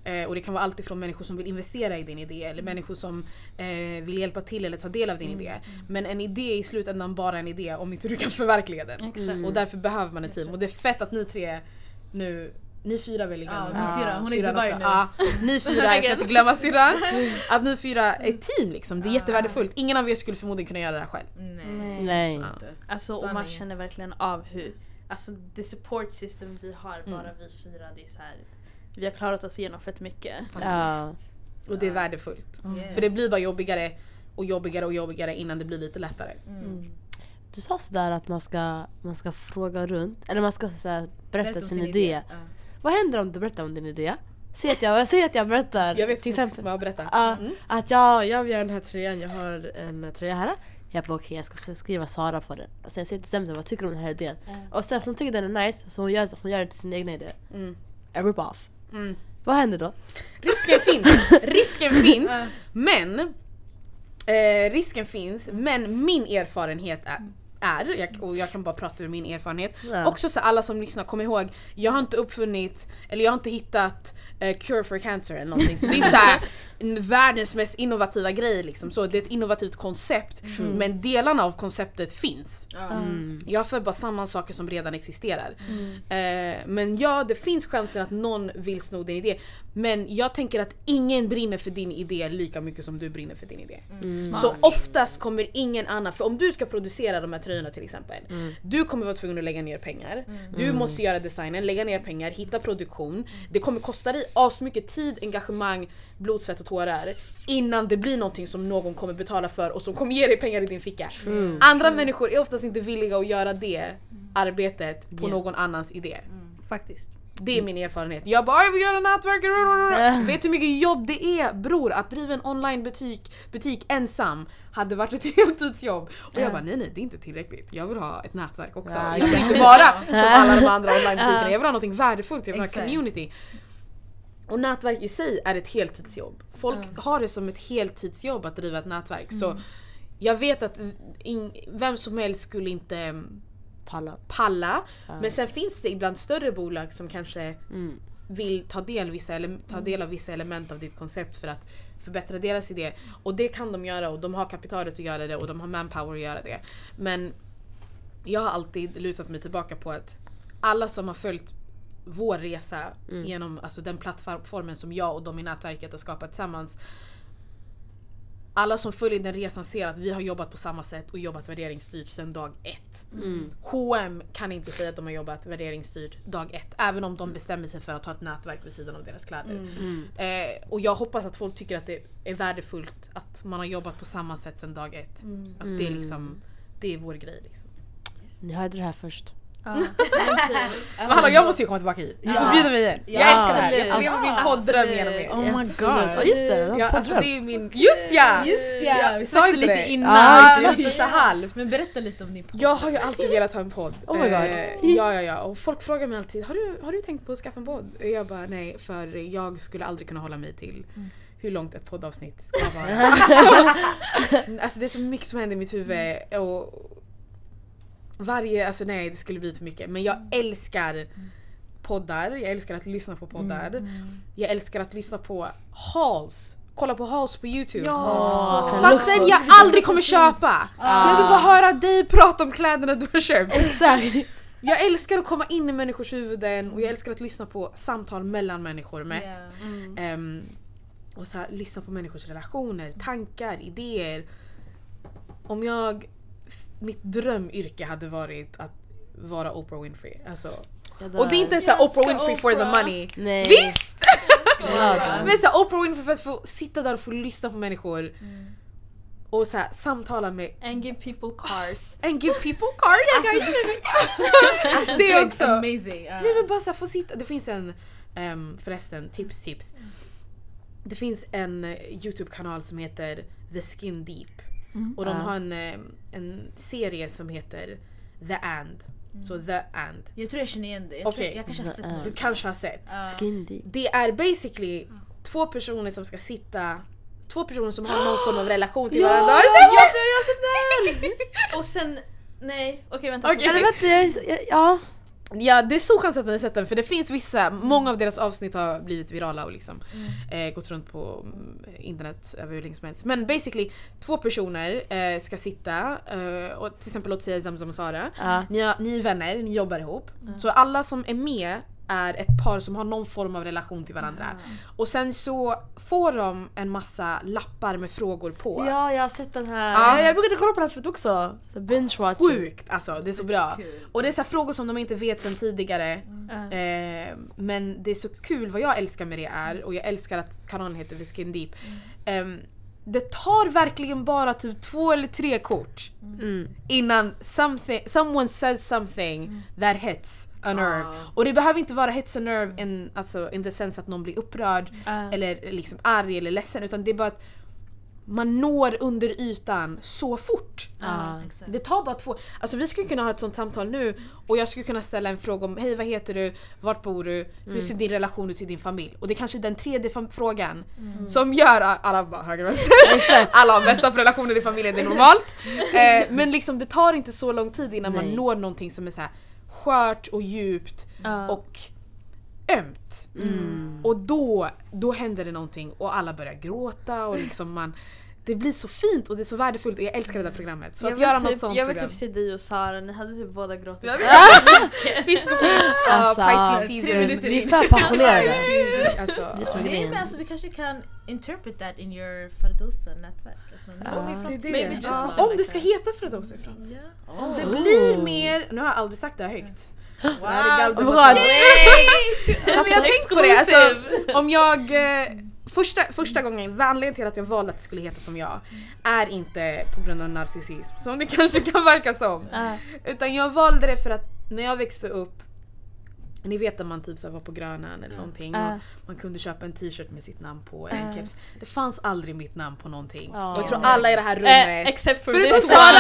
Eh, och det kan vara allt ifrån människor som vill investera i din idé eller människor som eh, vill hjälpa till eller ta del av din idé. Men en idé är i slutändan bara en idé om inte du kan förverkliga den. Exakt. Och därför behöver man ett team. Och det är fett att ni tre nu ni fyra väl Ja, igen? min syrra, hon är i Dubai också. nu. Ja, ni fyra, jag ska inte glömma syrran. [laughs] Att ni fyra är ett team liksom, det är jättevärdefullt. Ingen av er skulle förmodligen kunna göra det här själv. Nej. Nej. Ja. Alltså och man känner verkligen av hur, alltså det support system vi har, Mm. bara vi fyra, det är så här. Vi har klarat oss igenom fett mycket. Ja. Och det är värdefullt. Yes. För det blir bara jobbigare och jobbigare och jobbigare innan det blir lite lättare. Mm. Du sa sådär att man ska, man ska fråga runt, eller man ska såhär, berätta, om sin, idé. Ja. Vad händer om du berättar om din idé? Säg att jag, säg att jag berättar Jag vet till exempel vad berätta. Ja, Mm. att jag, jag vill göra den här tröjan, jag har en tröja här. Jag bara okej jag ska skriva Sara på den. Alltså jag säger till Stämsen vad tycker du om den här idén? Och sen hon tycker den är nice så hon gör, hon gör det till sin egna idé. Mm. A rip-off. Mm. Vad händer då? Risken [laughs] finns, risken finns, men eh, risken finns, men min erfarenhet är är, jag, och jag kan bara prata ur min erfarenhet. Ja. Också så alla som lyssnar, kom ihåg, jag har inte uppfunnit, eller jag har inte hittat eh, cure for cancer eller någonting. Så det är inte såhär en världens mest innovativa grej liksom. Så det är ett innovativt koncept. Men delarna av konceptet finns. Mm. Jag för bara samman saker som redan existerar. Eh, men ja, det finns chansen att någon vill sno din idé. Men jag tänker att ingen brinner för din idé lika mycket som du brinner för din idé. Så oftast kommer ingen annan, för om du ska producera de här tröjorna till exempel. Du kommer vara tvungen att lägga ner pengar. Du måste göra designen, lägga ner pengar, hitta produktion. Det kommer kosta dig asmycket tid, engagemang, blod, svett och tårar. Innan det blir någonting som någon kommer betala för och som kommer ge dig pengar i din ficka. Andra människor är oftast inte villiga att göra det arbetet på Ja. någon annans idé. Faktiskt. Det är min erfarenhet. Jag bara jag vill göra nätverk. [laughs] Vet du hur mycket jobb det är bror att driva en onlinebutik butik ensam hade varit ett [laughs] heltidsjobb. Och jag bara nej nej det är inte tillräckligt. Jag vill ha ett nätverk också. Ja, jag vill inte vara [laughs] som alla de andra onlinebutikerna. Jag vill ha något värdefullt, jag vill ha community. Och nätverk i sig är ett heltidsjobb. Folk har det som ett heltidsjobb att driva ett nätverk. Så jag vet att vem som helst skulle inte Palla. palla. Ja. Men sen finns det ibland större bolag som kanske Mm. vill ta del, vissa ele- ta del av vissa element av ditt koncept för att förbättra deras idé. Och det kan de göra och de har kapitalet att göra det och de har manpower att göra det. Men jag har alltid lutat mig tillbaka på att alla som har följt vår resa genom alltså den plattformen som jag och de i nätverket har skapat tillsammans. Alla som följer den resan ser att vi har jobbat på samma sätt och jobbat värderingsstyrt sedan dag ett. Mm. H&M kan inte säga att de har jobbat värderingsstyrt dag ett, även om de bestämmer sig för att ha ett nätverk vid sidan av deras kläder. Mm. Eh, och jag hoppas att folk tycker att det är värdefullt att man har jobbat på samma sätt sedan dag ett. Att det är Mm. liksom, det är vår grej. Liksom. Ni hörde det här först. Ja. [laughs] Men hallå jag måste ju komma tillbaka hit. Ni får Ja. bjud mig igen. Ja, jag älskar det här. Jag absolut. lever min poddröm genom er. Oh my god. Ja, just det, Ja, alltså det är min... Just ja! Just ja, vi sa inte lite det. innan. Ja, lite så halvt. Men berätta lite om din podd. Jag har ju alltid velat ha en podd. Oh my God. Eh, ja, ja, ja. Och folk frågar mig alltid, har du, har du tänkt på att skaffa en podd? Jag bara, nej, för jag skulle aldrig kunna hålla mig till hur långt ett poddavsnitt ska vara. [laughs] alltså, alltså det är så mycket som händer i mitt huvud. Och varje, alltså nej det skulle bli för mycket. Men jag älskar poddar, jag älskar att lyssna på poddar. Jag älskar att lyssna på hauls. Kolla på hauls på youtube. Ja, sen Fastän jag aldrig kommer köpa. Jag vill bara höra dig prata om kläderna du har köpt. Exakt. Jag älskar att komma in i människors huvuden och jag älskar att lyssna på samtal mellan människor mest. Ja. Ehm, och så här, lyssna på människors relationer, tankar, idéer. Om jag... Mitt drömyrke hade varit att vara Oprah Winfrey. Alltså, och det är inte såhär Oprah Winfrey for the Oprah. money. Nej. Visst! [laughs] [laughs] Men såhär Oprah Winfrey för att få sitta där och få lyssna på människor. och så här, samtala med And give people cars. [laughs] and give people cards. Alltså, det är också... amazing. Ja. Nej men bara så här, få sitta. Det finns en, um, förresten, tips tips. Det finns en eh, Youtube-kanal som heter The Skin Deep. Och de har en, eh, en serie som heter The And. Så The And. Jag tror jag känner igen det. Jag, tror, Okej. jag kanske har sett Ja. Du något. kanske har sett. Deep. Det är basically två personer som ska sitta Två personer som har någon form av relation till varandra. jag tror jag har sett den! Och sen, nej okej vänta. Okej. Eller vänta, jag- ja. Ja det är stor chans att ni har sett den för det finns vissa, många av deras avsnitt har blivit virala och liksom eh, gått runt på mm, internet över hur länge som helst. Men basically, två personer eh, ska sitta eh, och till exempel låt säga Zamzam och Sara. Ja. Ni, har, ni är vänner, ni jobbar ihop. Så alla som är med är ett par som har någon form av relation till varandra. Och sen så får de en massa lappar med frågor på. ja, jag har sett den här. Ja. Ja. Jag brukade kolla på den här förut också. Så binge watching. Sjukt alltså, det är så bra. Och det är så frågor som de inte vet sedan tidigare. Ja. Eh, men det är så kul, vad jag älskar med det är, och jag älskar att kanalen heter The Skin Deep. ehm, det tar verkligen bara typ två eller tre kort Mm. innan something, someone says something that hits a nerve. Ah. Och det behöver inte vara hits a nerve in, alltså, in the sense att någon blir upprörd Ja. eller liksom arg eller ledsen utan det är bara att man når under ytan så fort. Exakt. Det tar bara två... Alltså vi skulle kunna ha ett sånt samtal nu och jag skulle kunna ställa en fråga om Hej vad heter du? Vart bor du? Hur ser din relation ut till din familj? Och det är kanske är den tredje frågan som gör alla bara höger vänster. [laughs] alla har bästa relationer i familjen, det är normalt. [laughs] Eh, men liksom det tar inte så lång tid innan man Nej. når någonting som är så här skört och djupt Ja. och ömt. Mm. Och då, då händer det någonting och alla börjar gråta och liksom man det blir så fint och det är så värdefullt och jag älskar det där programmet. Så jag att göra typ, något sånt Jag vill typ se dig och Sara, ni hade typ båda gråtit. [laughs] Fisk och [laughs] Alltså, Pisces tre Vi är för [laughs] passionerade. Alltså, Det är som är Nej grejen. men alltså du kanske kan interpret that in your Fardosa-nätverk. Alltså, Ja. det det. Ja, om det ska heta Fredosa i framtiden. Ja. Om det Oh. blir mer, nu har jag aldrig sagt det här högt. Så här är Wow. Oh my god. Jag har tänkt på det. Alltså, om jag, eh, första, första gången, anledningen till att jag valde att det skulle heta som jag är inte på grund av narcissism som det [laughs] kanske kan verka som. Utan jag valde det för att när jag växte upp ni vet när man typ så var på Grönan eller någonting Ja. och man kunde köpa en t-shirt med sitt namn på, en Ja. keps. Det fanns aldrig mitt namn på någonting. Ja. Och jag tror alla i det här Eh, rummet except for Förutom Sara.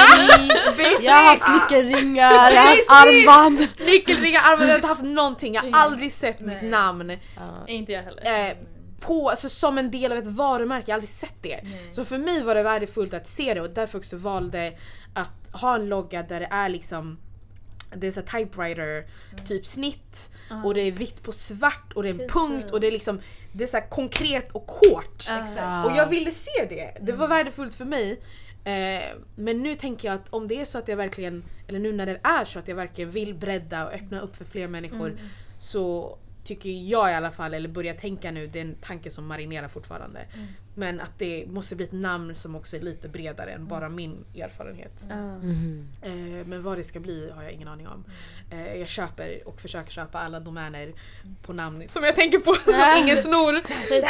[laughs] Jag har haft nyckelringar, jag har haft armband. Nyckelringar, armband, jag har inte haft någonting. Jag har aldrig sett mitt namn Inte jag heller. På, alltså, som en del av ett varumärke, jag har aldrig sett det. Så för mig var det värdefullt att se det och därför också valde att ha en logga där det är liksom det är så typewriter typ snitt och det är vitt på svart och det är en Precis. punkt och det är liksom det är så här konkret och hårt. Ja. Exakt. Och jag ville se det. Det var värdefullt för mig. Eh, men nu tänker jag att om det är så att jag verkligen, eller nu när det är så att jag verkligen vill bredda och öppna upp för fler människor så tycker jag i alla fall, eller börjar tänka nu, det är en tanke som marinerar fortfarande. Men att det måste bli ett namn som också är lite bredare än bara min erfarenhet. Mhm. Eh, men vad det ska bli har jag ingen aning om. Eh, jag köper och försöker köpa alla domäner på namn som jag tänker på [laughs] så ingen snor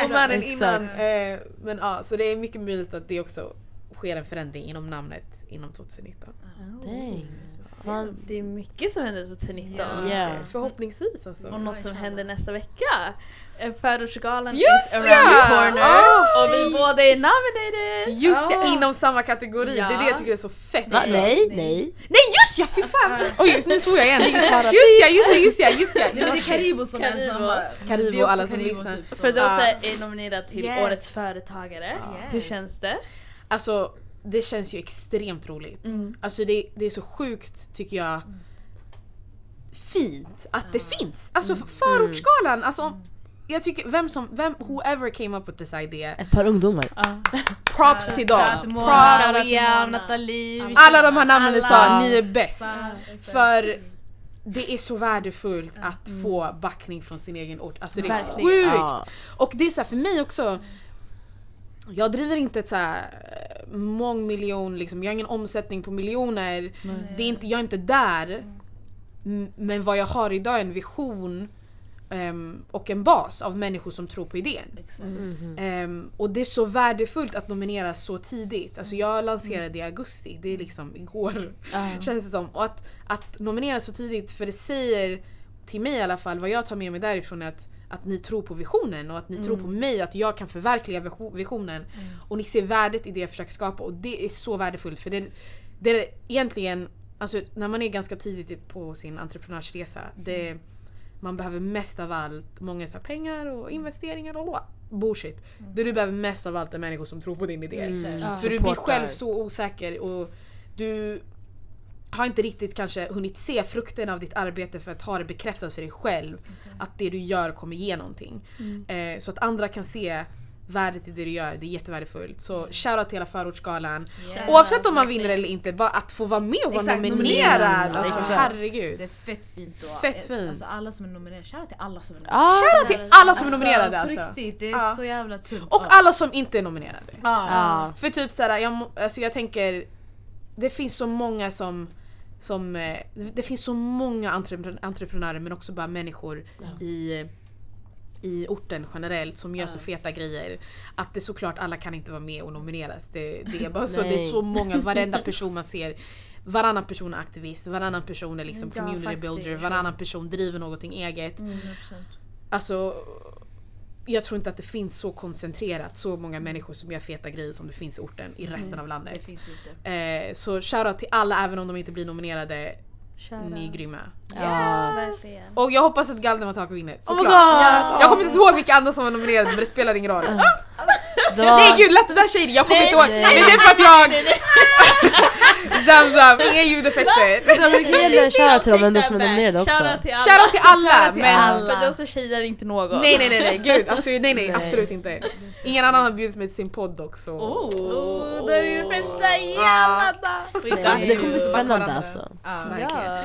[laughs] domänen innan. Eh, men ja, så det är mycket möjligt att det också sker en förändring inom namnet inom 2019. Dang. Fan. Det är mycket som händer 2019. Ja. Yeah. Eh, Förhoppningsvis alltså. Och något som händer nästa vecka. Eh, Förortsgalan Just is around ja! the corner. Ah! och vi båda är nominated! Just det, Ja. inom samma kategori. Det är det jag tycker är så fett. Va? också. Nej, nej. Nej just ja, fy fan! Oj nu svor jag igen. [laughs] Just ja, just ja, just ja, just ja. [laughs] Nej, men det är Karibo som är Karibo. samma. Karibo är och alla som lyssnar. typ, Fedosa Ah. är nominerad till Yes. Årets Företagare. Hur Yes. känns det? Alltså det känns ju extremt roligt. Mm. Alltså det, det är så sjukt tycker jag fint att det finns. Alltså förortsgalan, alltså om- jag tycker vem som, vem, whoever came up with this idea, Ett par ungdomar. Ja. props till dem. Props. Mariam. Nathalie. Alla de här namnen ni alla. sa, ni är bäst. För det är så värdefullt att få backning från sin egen ort. Alltså det är Verkligen. sjukt! Och det är så här, för mig också, jag driver inte ett så här eh, mångmiljon, liksom, jag har ingen omsättning på miljoner. Det är inte, jag är inte där. Men vad jag har idag är en vision ehm, och en bas av människor som tror på idén. Mhm. Ehm, och det är så värdefullt att nomineras så tidigt. Alltså jag lanserade i augusti, det är liksom igår känns det som. Och att, att nominera så tidigt för det säger till mig i alla fall, vad jag tar med mig därifrån är att, att ni tror på visionen och att ni tror på mig att jag kan förverkliga visio- visionen. Och ni ser värdet i det jag försöker skapa och det är så värdefullt för det, det är egentligen, alltså när man är ganska tidigt på sin entreprenörsresa, det, man behöver mest av allt, många så här pengar och investeringar och bla, bullshit. Det du behöver mest av allt är människor som tror på din idé. Mm. Ja. Så du blir själv så osäker och du har inte riktigt kanske hunnit se frukten av ditt arbete för att ha det bekräftat för dig själv att det du gör kommer ge någonting. Eh, så att andra kan se värdet i det du gör, det är jättevärdefullt. Så shoutout till hela förortsgalan. Yes. Oavsett om man vinner eller inte, bara att få vara med och vara Exakt, nominerad. nominerad. Alltså Exakt. herregud. Det är fett fint då. Fett fint. Alltså alla som är nominerade, shoutout till alla som är nominerade. Ah, Shoutout till alla som är nominerade alltså. riktigt, det är Ja. så jävla tungt. Och alla som inte är nominerade. ja. För typ såhär, jag, alltså jag tänker Det finns så många som, som eh, Det finns så många entreprenö- entreprenörer men också bara människor i i orten generellt som gör så feta grejer. Att det såklart alla kan inte vara med och nomineras. Det, det är bara så, det är så många, varenda [laughs] person man ser Varannan person är aktivist, varannan person är liksom Ja, community faktiskt. builder, varannan person driver någonting eget. 100%. Alltså jag tror inte att det finns så koncentrerat så många människor som gör feta grejer som det finns i orten i resten av Det landet. Eh, så shoutout till alla även om de inte blir nominerade. Ni är grymma. Ja. Verkligen. Och jag hoppas att Galdemattak vinner Oh såklart. god! jag kommer inte ihåg vilka andra som var nominerade men det spelar ingen roll. [laughs] Det var- Nej gud där shady, jag kommer inte ihåg. nej. Men det är för att jag... Zamzam, [laughs] inga ljudeffekter. Shoutout till ändå that som är nominerade också. Shoutout till alla. Shoutout till alla Shoutout till men... alla. För de som shadar inte någon. Nej nej nej nej gud alltså nej nej, absolut inte. Ingen annan har bjudit mig till sin podd också. Oh, då är vi första jävla dag. We Nej, got men det kommer bli spännande alltså.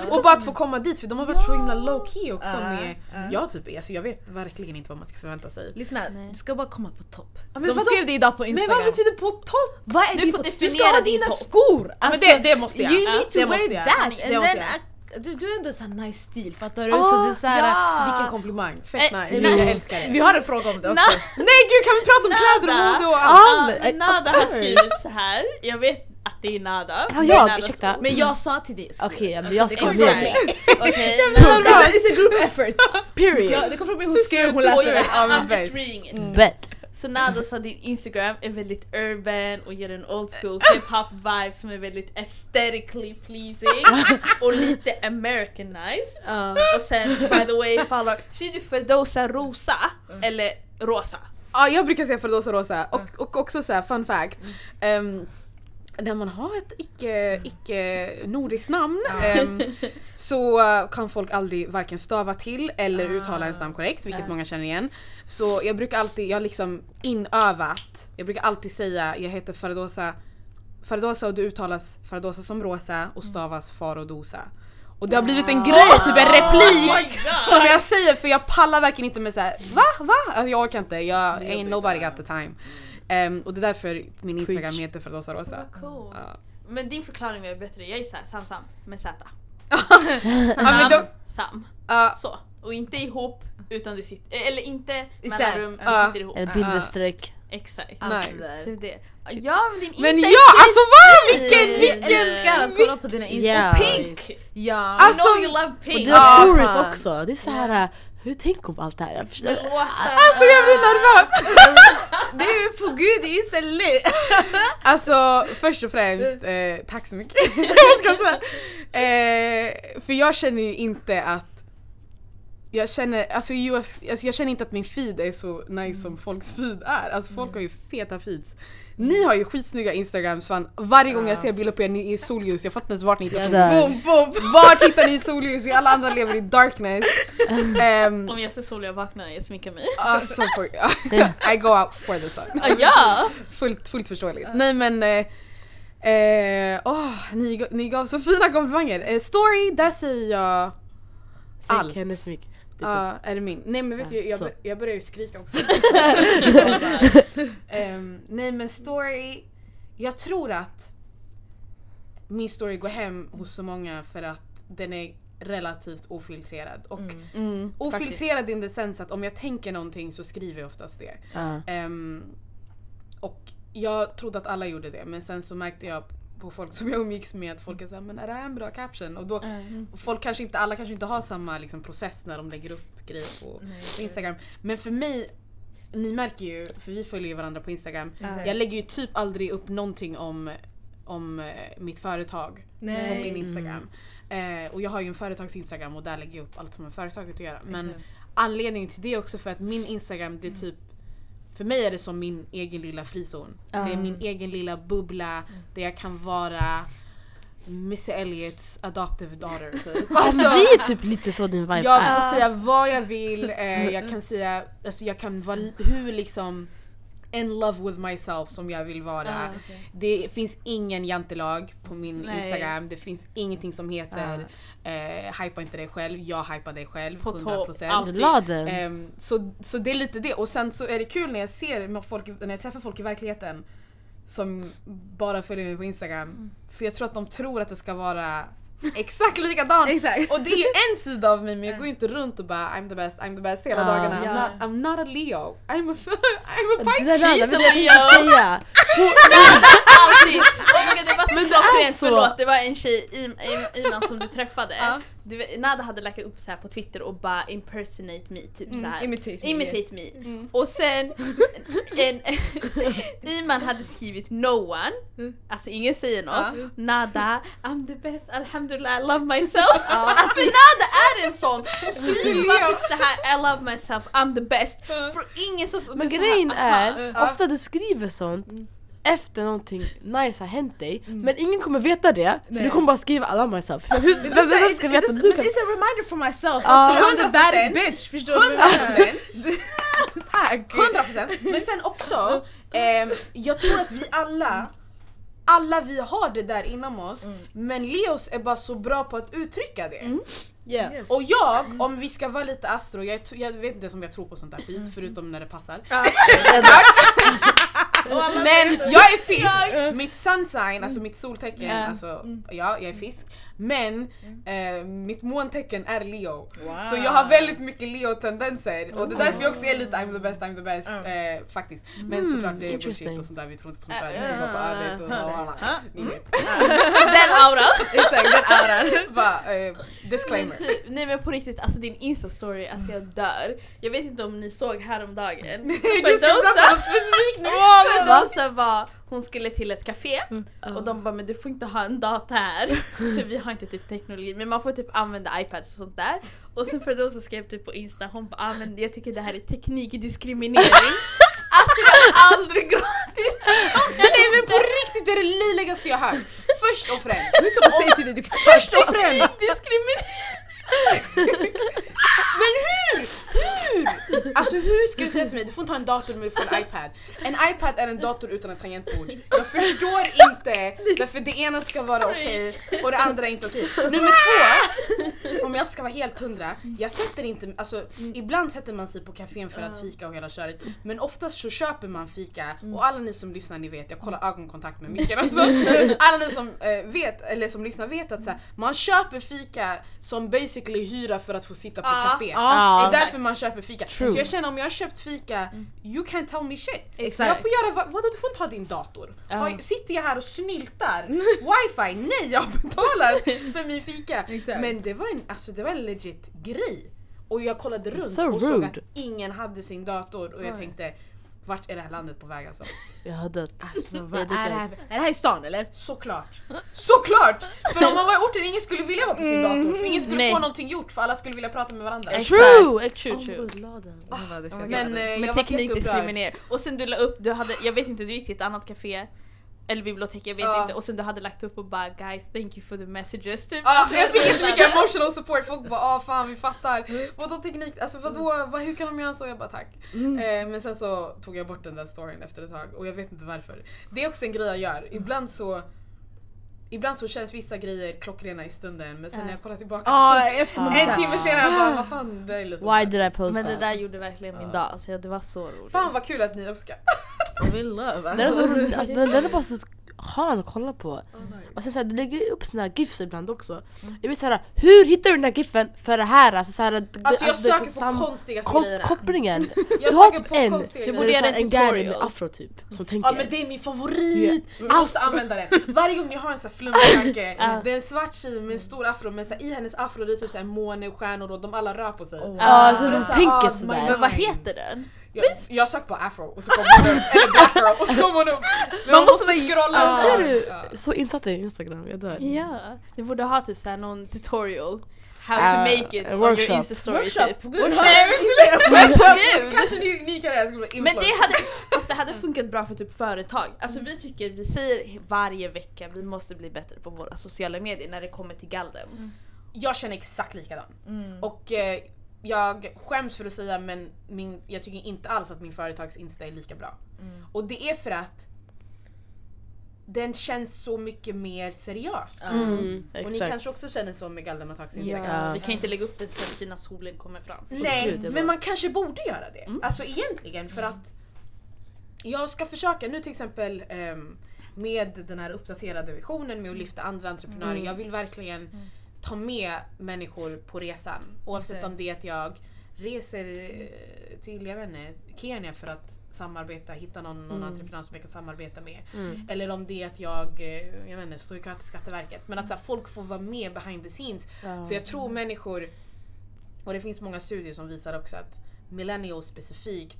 Och bara att få komma dit för de har varit så himla low key också Ja, med ja. jag typ är, så jag vet verkligen inte vad man ska förvänta sig. Lyssna, Nej. du ska bara komma på topp. men De skrev det idag på Men Instagram. vad betyder på topp? Vad är Du det får på- definiera Du ska ha din dina topp. skor! Ja, men Alltså, det, det måste jag. You Ja, need to wear that! Det And måste then, jag. uh, du, du är ändå så nice stil, fattar du? Åh, så det är så här, ja. Vilken komplimang, fett Eh, nice. nej. Jag älskar det. Vi har en fråga om det också. Nej gud kan vi prata om kläder och mode och allt? Ja, Ja, men, Nada har skrivit så här. jag vet att det är Nada. Ja, jag, ursäkta. Men jag sa till dig Okej, ja, men jag ska med dig. Okej, It's a, Nada. it's a group effort. Period. Ja, det kom från mig, hon skrev, hon läste det. I'm just reading it. Bet. Så Nada sa din Instagram är väldigt urban och ger en old school hip-hop vibe som är väldigt aesthetically pleasing [laughs] och lite americanized. Och sen by the way follow, ser du Ferdosa rosa eller rosa? Ja jag brukar säga Ferdosa Rosa och, och också så här, fun fact. Um, när man har ett icke, icke nordiskt namn ehm, [laughs] så kan folk aldrig varken stava till eller uttala ens namn korrekt, vilket många känner igen. Så jag brukar alltid, jag har liksom inövat, jag brukar alltid säga jag heter Fardosa Fardosa och det uttalas Fardosa som rosa och stavas Farodosa. Och det har blivit en grej, typ en replik som jag säger för jag pallar verkligen inte med såhär va? Va? Alltså jag orkar inte, jag ain't nobody got the time. Ehm, och det är därför min instagram Preach. heter Fardosa Rosa. Vad cool. Ja. Men din förklaring var bättre, jag är såhär Sam Sam med Z. [laughs] Ja, men då, Sam. ja, Så. Och inte ihop utan det sitter, eller inte mellanrum, Ja. men sitter ihop. Eller bindestreck. Exakt. Nice. det Det är där. det. Ja men din men ja alltså vad? Vilken, Jag vilken! älskar att kolla på dina insta Pink! Ja. Alltså- I know you love Och pink! deras Ja, stories fan. också. Det är så här. Hur tänker hon på allt det här? Jag förstår. Alltså jag blir nervös! [laughs] Det är på gud, det är så! [laughs] Alltså först och främst, eh, tack så mycket. [laughs] Eh, för jag känner ju inte att jag känner, alltså, just, alltså jag känner inte att min feed är så nice som folks feed är. Alltså folk har ju feta feeds. Ni har ju skitsnygga instagrams fan. Varje gång jag ser bilder på er ni är i solljus, jag fattar inte ens vart ni hittar solljus. Boom, boom. Vart hittar ni solljus? Vi alla andra lever i darkness. Ehm, Om jag ser sol jag vaknar jag sminkar mig. alltså, for, [laughs] I go out for the sun. Ah, ja! Fullt, fullt förståeligt. Nej men eh, eh, åh, ni, ni gav så fina komplimanger. Eh, story, där säger jag Säg Allt. hennes. Ja, är det min? Nej men vet du, Ja, jag, bör- jag börjar ju skrika också. [laughs] [laughs] [laughs] Ehm, nej men story, jag tror att min story går hem hos så många för att den är relativt ofiltrerad. Och Mm. Mm, ofiltrerad in the sense att om jag tänker någonting så skriver jag oftast det. Ja. Ehm, och jag trodde att alla gjorde det men sen så märkte jag på folk som jag umgicks med att folk är såhär men är det här en bra caption? Och då, och folk kanske inte, alla kanske inte har samma liksom, process när de lägger upp grejer på, på Instagram. Men för mig, ni märker ju, för vi följer ju varandra på Instagram. Jag lägger ju typ aldrig upp någonting om, om eh, mitt företag på Nej. min Instagram. Eh, och jag har ju en företags-Instagram och där lägger jag upp allt som har med företaget att göra. Men Exakt. anledningen till det är också för att min Instagram det är typ för mig är det som min egen lilla frizon. Det är min egen lilla bubbla där jag kan vara Missy Elliots adoptive daughter typ. [laughs] Ja, men det är typ lite så din vibe Jag är. får säga vad jag vill, eh, jag kan säga, alltså jag kan vara hur liksom in love with myself som jag vill vara. Det finns ingen jantelag på min Nej. Instagram, det finns ingenting som heter eh, hypa inte dig själv, jag hypar dig själv På topp, 100%. allt. Du la den. Ehm, så, så det är lite det. Och sen så är det kul när jag ser folk, när jag träffar folk i verkligheten som bara följer mig på Instagram. För jag tror att de tror att det ska vara [laughs] exakt likadant. Exakt. Och det är ju en sida av mig men jag går inte runt och bara I'm the best, I'm the best hela Ja. dagarna. I'm, Ja. not, I'm not a Leo. I'm a, [laughs] I'm a Det Pisces. men a det jag Leo. tänkte säga. [laughs] Alltid! Oh God, det var så Men det är klockrent, så. förlåt. Det var en tjej, Im- Im- Iman som du träffade. Ja. Du, Nada hade lagt upp så här på Twitter och bara impersonate me, typ så här. imitate me. Imitate me. Och sen [laughs] en, [laughs] Iman hade skrivit no one, alltså ingen säger något. Nada, I'm the best, alhamdulillah I love myself. [laughs] Alltså Nada är en sån, hon skriver bara typ så här I love myself, I'm the best. För ingen som... Men här, grejen aha. är, ofta du skriver sånt efter någonting nice har hänt dig, men ingen kommer veta det för du kommer bara skriva love myself. För hur, [laughs] vem, ska veta att du kan... It's a reminder for myself. The 100%. baddest bitch. Förstår du? vad jag menar? 100%. [laughs] Tack. 100% Men sen också, ehm, jag tror att vi alla alla vi har det där inom oss men Leos är bara så bra på att uttrycka det. Yeah. Och jag, om vi ska vara lite astro, jag, jag vet inte ens om jag tror på sånt där skit förutom när det passar. [laughs] men jag är fisk, mitt sun sign, alltså mitt soltecken, alltså ja jag är fisk. Men eh, mitt måntecken är Leo. Så jag har väldigt mycket Leo-tendenser och det är därför jag också är lite I'm the best, I'm the best eh, faktiskt. Men såklart det är bullshit och sånt där, vi tror inte på sånt där, vi tror bara på ödet och lalala. Ni vet. [laughs] Den auran! [laughs] Exakt, den auran. [laughs] Bara, eh, Men disclaimer. typ, nej men på riktigt, alltså din instastory, alltså jag dör. Jag vet inte om ni såg häromdagen. Firdousa specifikt nu! Firdousa var, hon skulle till ett café och de bara men du får inte ha en dator här [laughs] för vi har inte typ teknologi men man får typ använda iPads och sånt där. Och sen Firdousa skrev typ på insta, hon bara ah, men jag tycker det här är teknikdiskriminering. [laughs] alltså jag har aldrig gråtit! Nej men på riktigt det är det löjligaste jag hört. Först och främst. [laughs] Hur kan man säga till dig du kan Först och främst. Teknikdiskriminering! [laughs] Men hur? Hur? Alltså hur ska du säga till mig, du får inte ha en dator men du får en iPad. En iPad är en dator utan ett tangentbord. Jag förstår inte varför det ena ska vara okej och det andra är inte okej. Nummer två, om jag ska vara helt hundra, jag sätter inte, alltså ibland sätter man sig på kafén för att fika och hela köret men oftast så köper man fika och alla ni som lyssnar ni vet, jag kollar ögonkontakt med micken alltså. [laughs] Alla ni som eh, vet, eller som lyssnar vet att så här, man köper fika som basically hyra för att få sitta på Ja. café. Ja. Det är därför man köper fika. True. Så jag känner om jag har köpt fika, you can't tell me shit. Exakt. Jag får göra vad, vadå du får inte ha din dator? Har, sitter jag här och snyltar [laughs] wifi? Nej jag betalar för min fika. Exakt. Men det var, en, alltså, det var en legit grej. Och jag kollade runt so och såg att ingen hade sin dator och jag tänkte vart är det här landet på väg alltså? Jag har dött. Alltså, vad är det här? Är det här i stan eller? Såklart! Såklart! För om man var i orten, ingen skulle vilja vara på sin dator för ingen skulle Nej. få någonting gjort för alla skulle vilja prata med varandra. Exakt. True! True, oh, true. Den. Men, eh, Men jag var teknikdiskriminering. Och sen du la upp, du hade, jag vet inte, du gick till ett annat café eller bibliotek, jag vet Ja. inte. Och sen du hade lagt upp och bara guys thank you for the messages typ. Ja, jag fick inte mycket emotional support, folk bara ah fan vi fattar. Vadå teknik, alltså vadå, vad, hur kan de göra så? Jag bara tack. Eh, men sen så tog jag bort den där storyn efter ett tag och jag vet inte varför. Det är också en grej jag gör, ibland så Ibland så känns vissa grejer klockrena i stunden men sen när jag kollar tillbaka Ja, efter man en timme senare jag bara vad fan det är lite Why did I post Men det där gjorde verkligen min dag, alltså, det var så roligt. Fan vad kul att ni uppskattar. [laughs] We love Den är, så, rolig. alltså, den, den är bara så skön att kolla på. Och sen så här, du lägger ju upp såna här gifs ibland också. Jag blir såhär, hur hittar du den här giffen för det här? Alltså, så här, Alltså jag det- söker på konstigaste kop- grejerna. Kopplingen. [laughs] Jag du har söker typ på en, konstiga Du borde göra en en gary med tutorial. afro typ. Som tänker. Ja men det är min favorit! Jag Alltså. måste använda den. Varje gång jag har en sån här flummig tanke, det är en svart tjej med en stor afro men så här, i hennes afro det är typ så här måne och stjärnor och de alla rör på sig. Ja, är de så här, tänker ah, sådär. Men vad heter den? Jag, jag söker på afro och så kommer hon upp, eller black girl och så kommer hon upp. Men man, måste scrolla Ja, upp. ser du? Så insatt i Instagram, jag dör. Ja, du borde ha typ såhär någon tutorial. How Ah, to make it en on workshop. your Insta story Workshop. typ. Men [laughs] sluta! Kanske ni, ni kan skulle Men det hade, fast det hade funkat bra för typ företag. Alltså vi tycker, vi säger varje vecka vi måste bli bättre på våra sociala medier när det kommer till galden. Jag känner exakt likadan. Och eh, jag skäms för att säga men min, jag tycker inte alls att min företags Insta är lika bra. Och det är för att den känns så mycket mer seriös. Mm, Och ni exakt. kanske också känner så med Galdematax Ja. Instagram. Vi kan inte lägga upp den selfie när solen kommer fram. Nej, Gud, det men man kanske borde göra det. Alltså egentligen för att jag ska försöka nu till exempel ehm, med den här uppdaterade visionen med att lyfta andra entreprenörer. Jag vill verkligen ta med människor på resan. Oavsett om det är att jag reser eh, till jag vet inte, Kenya för att samarbeta, hitta någon, någon entreprenör som jag kan samarbeta med. Mm. Eller om det är att jag, eh, jag vet inte, står i kö till Skatteverket. Men att så här, folk får vara med behind the scenes. Ja. För jag tror människor, och det finns många studier som visar också att millennials specifikt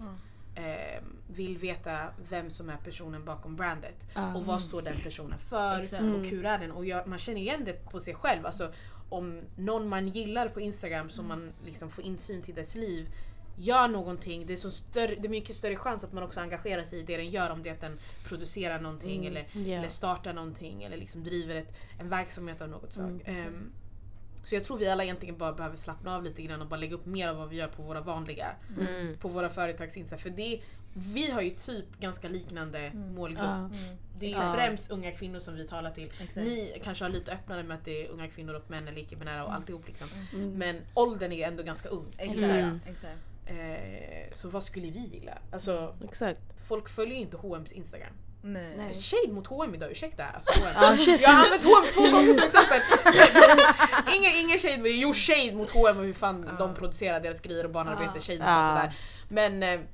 eh, vill veta vem som är personen bakom brandet. Ja. Och vad står den personen för Exakt. och hur är den? Och jag, man känner igen det på sig själv. Alltså, om någon man gillar på Instagram som man liksom får insyn till dess liv gör någonting, det är, så större, det är mycket större chans att man också engagerar sig i det den gör om det är att den producerar någonting eller, Ja. eller startar någonting eller liksom driver ett, en verksamhet av något slag. Ehm, så jag tror vi alla egentligen bara behöver slappna av lite grann och bara lägga upp mer av vad vi gör på våra vanliga, Mm. på våra företagsinsatser. För det, vi har ju typ ganska liknande målgrupp. Ja. Det är Ja. främst unga kvinnor som vi talar till. Exakt. Ni kanske har lite öppnare med att det är unga kvinnor och män eller icke-binära och alltihop liksom. Mm. Men åldern är ju ändå ganska ung. Exakt. Mm. exakt. Eh, så vad skulle vi gilla? Alltså, Exakt. folk följer inte H&M's Instagram. Nej. Nej. Shade mot H&M idag, ursäkta. Alltså, H&M. Ah, shit. Jag har använt H&M två gånger som exempel. [laughs] ingen, ingen shade, men jo shade mot H&M och hur fan de producerar deras grejer och barnarbete. Shade mot Ah. allt det där. Men eh,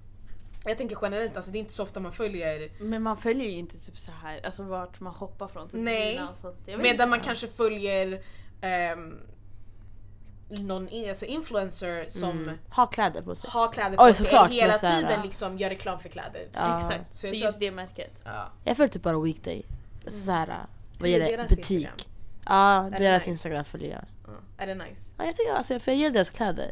jag tänker generellt, alltså, det är inte så ofta man följer Men man följer ju inte typ så här, alltså vart man hoppar från. Typ Nej. Och sånt. Medan inte. man kanske följer ehm, någon in, alltså influencer som Mm. Ha kläder på sig. har kläder på Oj, sig såklart, hela så här, tiden ja. liksom gör reklam för kläder. Ja. Exakt, Så för jag tror just det märket. Ja. Jag följer typ bara Weekday. Alltså såhär, vad Hur är gäller butik. Instagram? Ja, deras nice? Instagram följer jag. Ja. Är det nice? Ja, jag tycker alltså, för jag gillar deras kläder.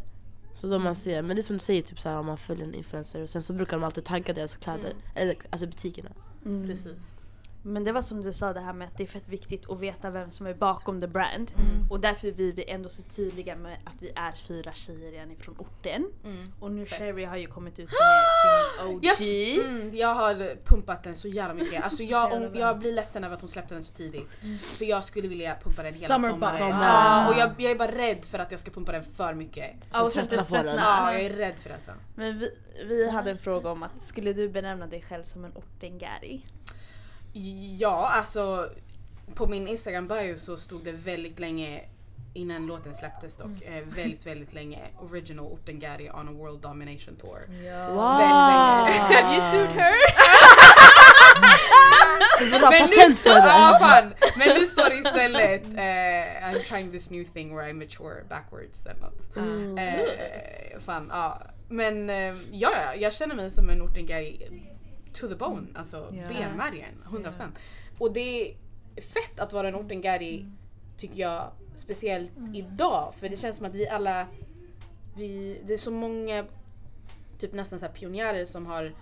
Så då man ser, men det är som du säger, typ såhär, om man följer en influencer och sen så brukar de alltid tagga deras kläder. Eller alltså butikerna. Mm. Precis. Men det var som du sa det här med att det är fett viktigt att veta vem som är bakom the brand. Och därför vill vi ändå så tydliga med att vi är fyra tjejer igen ifrån orten. Mm. Och nu Fett. Sherry har ju kommit ut med [gasps] sin OG. Yes! Mm, jag har pumpat den så jävla mycket. [laughs] Alltså jag, om, jag blir ledsen över att hon släppte den så tidigt. För jag skulle vilja pumpa den hela Summer sommaren. body. Ja, och jag, jag är bara rädd för att jag ska pumpa den för mycket. Ja, och tröttna tröttna på den. Ja, jag är rädd för det alltså. Men vi, vi hade en fråga om att skulle du benämna dig själv som en ortengäri? Ja, alltså på min Instagram bio så stod det väldigt länge innan låten släpptes dock, eh, väldigt väldigt länge original Ortengari on a world domination tour. Wow! you sued her! [laughs] Du borde ha Men nu, ja, där. fan. Men nu står det istället eh, I'm trying this new thing where I mature backwards eller något. Mm. Eh, fan, ja. Men eh, ja, ja, jag känner mig som en Ortengari to the bone, alltså Ja. benmärgen, 100%. Och det är fett att vara en Ortengari tycker jag, speciellt idag. För det känns som att vi alla, vi, det är så många typ nästan så pionjärer som har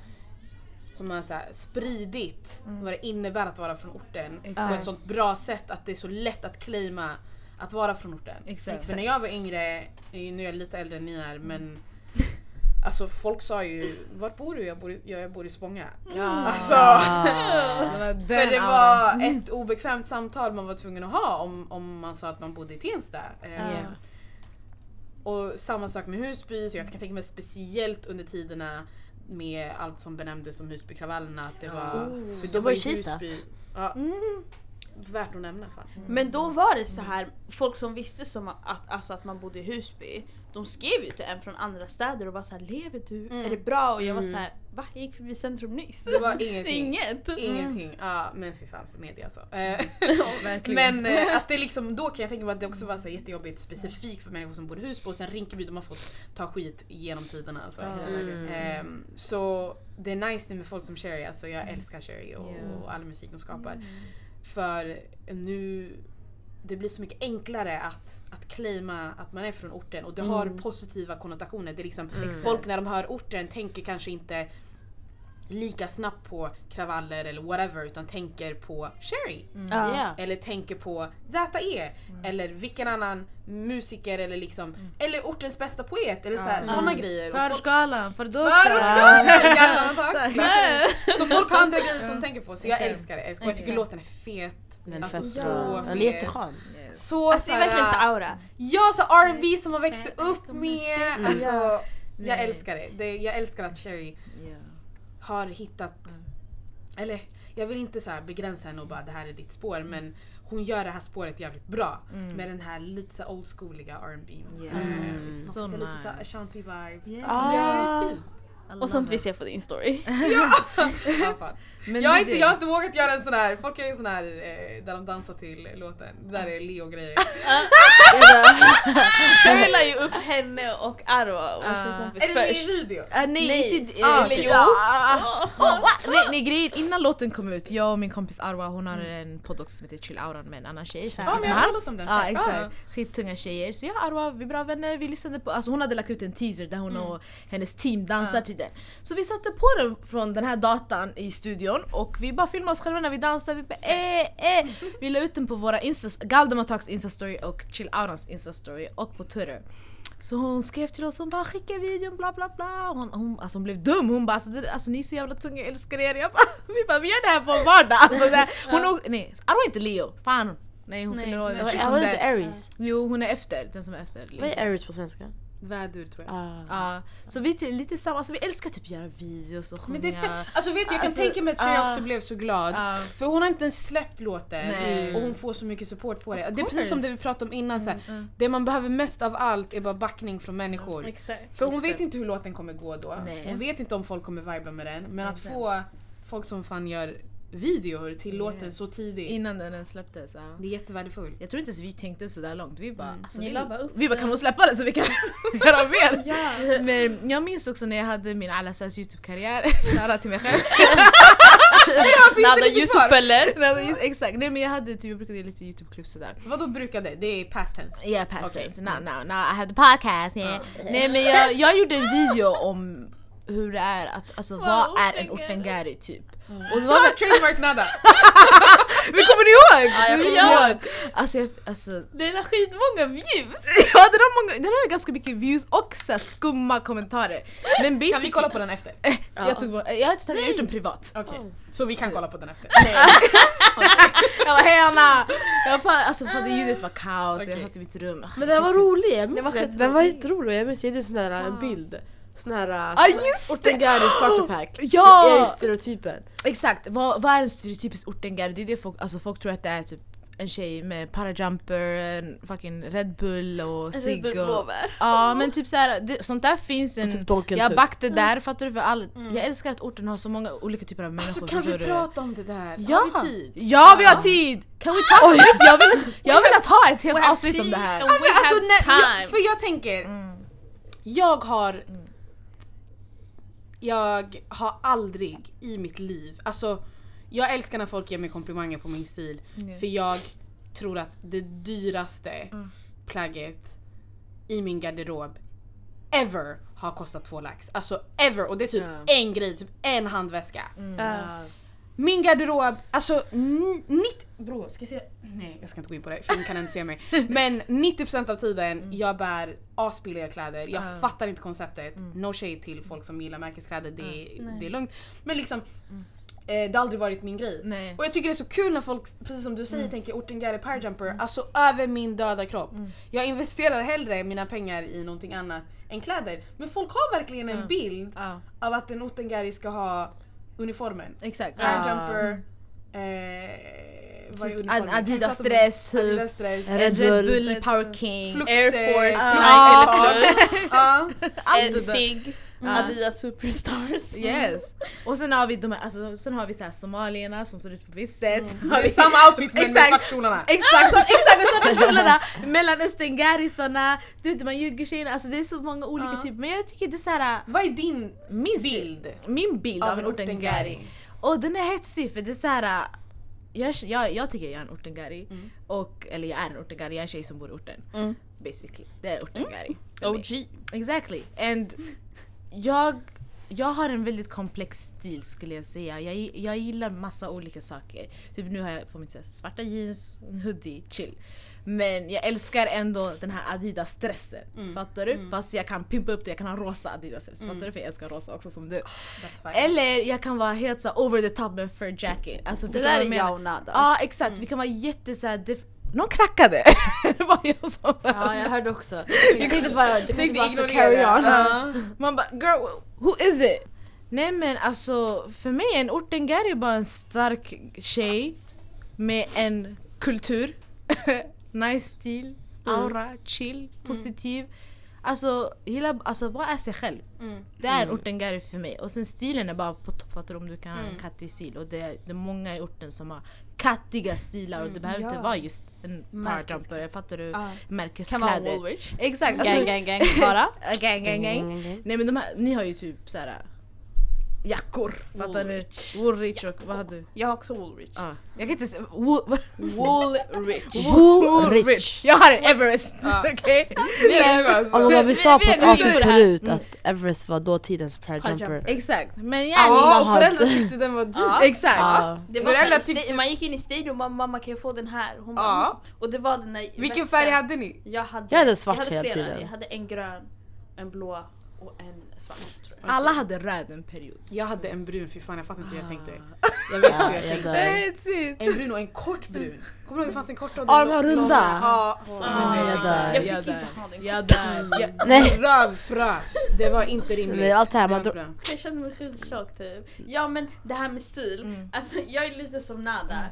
som har så spridit vad det innebär att vara från orten Exakt. på ett sånt bra sätt att det är så lätt att claima att vara från orten. Exakt. För när jag var yngre, eh, nu är jag lite äldre än ni är men [laughs] Alltså folk sa ju Vart bor du? Jag bor i, ja, jag bor i Spånga. Ja. Alltså, [laughs] Det var den för det var ett obekvämt samtal man var tvungen att ha om, om man sa att man bodde i Tensta. Ja. Och samma sak med Husby, så jag kan tänka mig speciellt under tiderna med allt som benämndes som Husbykravallerna. Att det var, Oh. för Det var i ju Kista. Husby- Ja, Mm. Värt att nämna fan. Men då var det så här, folk som visste som att, alltså att man bodde i Husby, de skrev ju till en från andra städer och var så här, lever du? Mm. Är det bra? Och jag var Mm. så här, va? Jag gick förbi centrum nyss. Det var ingenting. [laughs] inget. Ingenting. Ja men fy fan för media alltså. Eh, [laughs] Verkligen. Men eh, [laughs] att det liksom, då kan jag tänka mig att det också var så här jättejobbigt specifikt för människor som bor i Husby och sen Rinkeby de har fått ta skit genom tiderna. Alltså. Mm. Ehm, så det är nice nu med folk som Cherry, alltså jag älskar Cherry och, Ja. och all musik de skapar. För nu det blir så mycket enklare att, att claima att man är från orten. Och det har positiva konnotationer. Det är liksom, Folk när de hör orten tänker kanske inte lika snabbt på kravaller eller whatever utan tänker på Cherry. Ja. Ja. Eller tänker på ZE. Eller vilken annan musiker eller liksom Eller ortens bästa poet eller såhär, såna grejer. Och folk- Förortsgalan! Förortsgalan! Gamla tack. [laughs] Så folk har andra grejer som tänker på så jag älskar det. Och jag tycker låten är fet. Den är Alltså, fett så bra. Den är fet. jätteskön. Så Alltså det är verkligen så såhär, aura. Ja, så R&B som man växte upp med. Alltså, jag älskar det. det. Jag älskar att Cherry Ja. Har hittat, eller jag vill inte så här begränsa henne och bara det här är ditt spår men hon gör det här spåret jävligt bra med den här lite så old schooliga R&B. Yes. Mm. It's Så lite så. Ashanti vibes. Yes. Alltså det Ah. är fint. I Och sånt vi ser på din story. [laughs] Ja. Men jag, har inte, jag har inte vågat göra en sån här, folk gör ju sån här eh, där de dansar till låten. Det där är Leo-grejer. Cherry [laughs] la ju upp henne och Arwa, vår Ah. tjejkompis är det med i först. video? Ah, nej, Nej. inte... Ah, eller jo. Ah. [laughs] Nej, nej grejen, innan låten kom ut, jag och min kompis Arwa hon har en podd också som heter Chill Auran med en annan tjej. Ja heter men jag har om den. Ja exakt, skittunga tjejer. Så jag och Arwa, vi är bra vänner, vi lyssnade på, alltså hon hade lagt ut en teaser där hon och hennes team dansar till den. Så vi satte på den från den här datan i studion och vi bara filmade oss själva när vi dansar, vi bara eh, eh. Vi la ut den på våra insta, Galdematalks instastory och Chill Aurans instastory och på Twitter. Så hon skrev till oss, hon bara skicka videon bla bla bla. Hon, hon, alltså hon blev dum, hon bara alltså, det, alltså ni är så jävla tunga, jag älskar er. Jag bara, [laughs] vi bara vi gör det här på vardag. Alltså, det, hon ja. nej, Arwa är inte Leo, fan. Nej hon Nej. fyller år Nej, var 27. inte Aries. Jo hon är efter, den som är efter. Vad är Aries på svenska? Vädur tror jag. Ah. Ja, så vi är lite samma, alltså vi älskar typ göra videos och sjunga. Men det är fett, alltså vet du jag kan Alltså, tänka mig att Cherry ah. också blev så glad. Ja. För hon har inte ens släppt låten Nej. och hon får så mycket support på det. Of Det är precis som det vi pratade om innan. Så här, mm. Det man behöver mest av allt är bara backning från människor. Exakt. För hon vet Exakt. inte hur låten kommer gå då. Nej. Hon vet inte om folk kommer vibra med den. Men att få folk som fan gör videor till Yeah. så tidigt. Innan den ens släpptes. Ja. Det är jättevärdefullt. Jag tror inte ens vi tänkte så där långt. Vi bara, alltså, Ni vi, bara vi bara kan hon släppa den så vi kan [laughs] göra mer? Ja. Men jag minns också när jag hade min Alasas youtube-karriär, [laughs] shoutout till mig själv. Nada Yusuf eller? Exakt, nej men jag hade typ, jag brukade göra lite youtube-klipp sådär. Vadå brukade? Det är past tense. Yeah past Okej. tense, now, now, now I have the podcast yeah. Nej men jag, jag gjorde en video om hur det är att, alltså Wow, vad är en ortengari. typ? Mm. Och det var [laughs] Trademark nada! [laughs] Men kommer ni ihåg? Ja, jag Kommer kommer ihåg? Alltså, jag, alltså Den har skitmånga views! [laughs] ja, den, har många, den har ganska mycket views och så här skumma kommentarer. Men Kan vi kolla på den efter? Jag, tog, bort- jag har inte tagit, jag gjort den privat. Okej, så vi kan kolla på den efter. Jag var hej Anna! Jag alltså för att ljudet var kaos, jag Okej. satt i mitt rum. Men den var rolig, jag Den minns skitrolig. Den var jätterolig, jag minns jag gjorde en sån där en bild. Sån här Ah, just starterpack. [gasps] Ja! Det är ju stereotypen. Exakt, vad, vad är en stereotypisk ortengari? Det är det folk, alltså folk tror att det är typ en tjej med parajumper, fucking Red Bull och cigg och... Ja men typ såhär, det, sånt där finns en... typ jag typ. backade där, fattar du? För all, Jag älskar att orten har så många olika typer av människor. Alltså kan vi prata om det där? Ja! Har vi tid? Ja vi har tid! Kan vi ta Oj, jag, vill, jag vill att ha ett helt avsnitt om det här. alltså, när, time. jag, för jag tänker, jag har Jag har aldrig i mitt liv, alltså jag älskar när folk ger mig komplimanger på min stil Mm. för jag tror att det dyraste plagget i min garderob ever har kostat två lax. Alltså ever! Och det är typ Ja. en grej, typ en handväska. Ja. Min garderob, alltså n- 90... Bro, ska jag säga? Nej jag ska inte gå in på det, för ni kan inte se mig. [laughs] Men 90% av tiden jag bär asbilliga kläder, jag Ja. fattar inte konceptet. No shade till folk som gillar märkeskläder, det, är- Nej. det är lugnt. Men liksom det har aldrig varit min grej. Nej. Och jag tycker det är så kul när folk, precis som du säger, Mm. tänker Ortengari Powerjumper, alltså över min döda kropp. Mm. Jag investerar hellre mina pengar i någonting annat än kläder. Men folk har verkligen en Ja. bild av att en Ortengari ska ha uniformen. exakt. Powerjumper, eh, vad är Typ uniformen? Adidas dress, det? Adidas dress. Red Red, Bull. Bull, Power King. Flux, Air Force, ja. eller Flux. Ja. Allt Där. Sig, Adidas Superstars. Yes. [laughs] Och sen har vi de här, alltså, sen har vi så här somalierna som ser ut på visst sätt. Är vi- samma outfit men med Exakt. svartkjolarna. Exakt, så, exakt med sådana [laughs] kjolarna! Mellanöstern-garisarna, du vet de här juggertjejerna, alltså det är så många olika Ja. typer. Men jag tycker det är såhär, Vad är din min bild min bild av, en ortengari. Och den är hetsig för det är såhär, jag, jag, jag tycker jag är en ortengari. Mm. Och, eller jag är en ortengari, jag är en tjej som bor i orten. Mm. Basically, det är ortengari. för mig. OG. Exactly. And jag, jag har en väldigt komplex stil skulle jag säga. Jag, jag gillar massa olika saker. Typ nu har jag på sätt svarta jeans, en [laughs] hoodie, chill. Men jag älskar ändå den här Adidas-stressen. Mm. Fattar du? Fast jag kan pimpa upp det, jag kan ha rosa Adidas-dress. Fattar du? För jag älskar rosa också som du. Fine. Eller jag kan vara helt så här over the top med en fur jacket. Alltså, Det där är jag och Nada. Ja exakt, vi kan vara jätte såhär... def- Någon knackade! [laughs] det var jag som... Ja, jag hörde också. Jag [laughs] tänkte bara, det kanske bara så carry on. Ja. [laughs] Man bara girl, who is it? Nej men alltså för mig en ortengari är bara en stark tjej med en kultur, nice stil, aura, chill, positiv. Alltså, gilla, alltså bara är sig själv. Mm. Det är en ortengari för mig. Och sen stilen är bara på topp, fattar du? Om du kan ha en Mm. kattig stil. Och det är, det är många i orten som har kattiga stilar och det behöver Ja. inte vara just en Märkeskläder. powerjumper, fattar du? Ja. Kan vara Märkeskläder. Woolwich. Exakt! Alltså, Gang gang [laughs] gang bara. gang, gang, gang. Nej men de här, ni har ju typ såhär jackor, fattar ni? Woolrich. Woolrich och vad har du? Jag har också Woolwich. Ja, jag kan inte säga... Wool, [laughs] Woolrich. Woolrich. jag har en Everest, Ja. [laughs] okej? Är alltså. Ja, men vad vi sa på ett avsnitt förut att Everest var dåtidens Parajumper. Exakt, men Ja, yani... och föräldrar tyckte den var dyr. Ja. Exakt! Ja. Det var tyckte- man gick in i stadion och mamma, mamma kan jag få den här? Hon bara, Ja. "Mm." Och det var den där Vilken färg hade ni? Jag hade, Jag hade svart jag hade hela tiden. Jag hade en grön, en blå och en svart. Tror jag. Alla hade röd en period. Jag hade en brun, fy fan jag fattar inte hur jag tänkte. Ah. [laughs] Jag vet inte Ja, hur jag jag tänkte. En brun och en kort brun. Kommer du ihåg det fanns en kort och Ja, den de här runda. Ja, jag dör. Jag fick Jag inte dör. ha den. Jag dör. [laughs] Jag Nej. rövfrös. Det var inte rimligt. Nej, allt det här, var man bra. Jag kände mig skittjock typ. Ja men det här med stil, Mm. alltså jag är lite som Nada.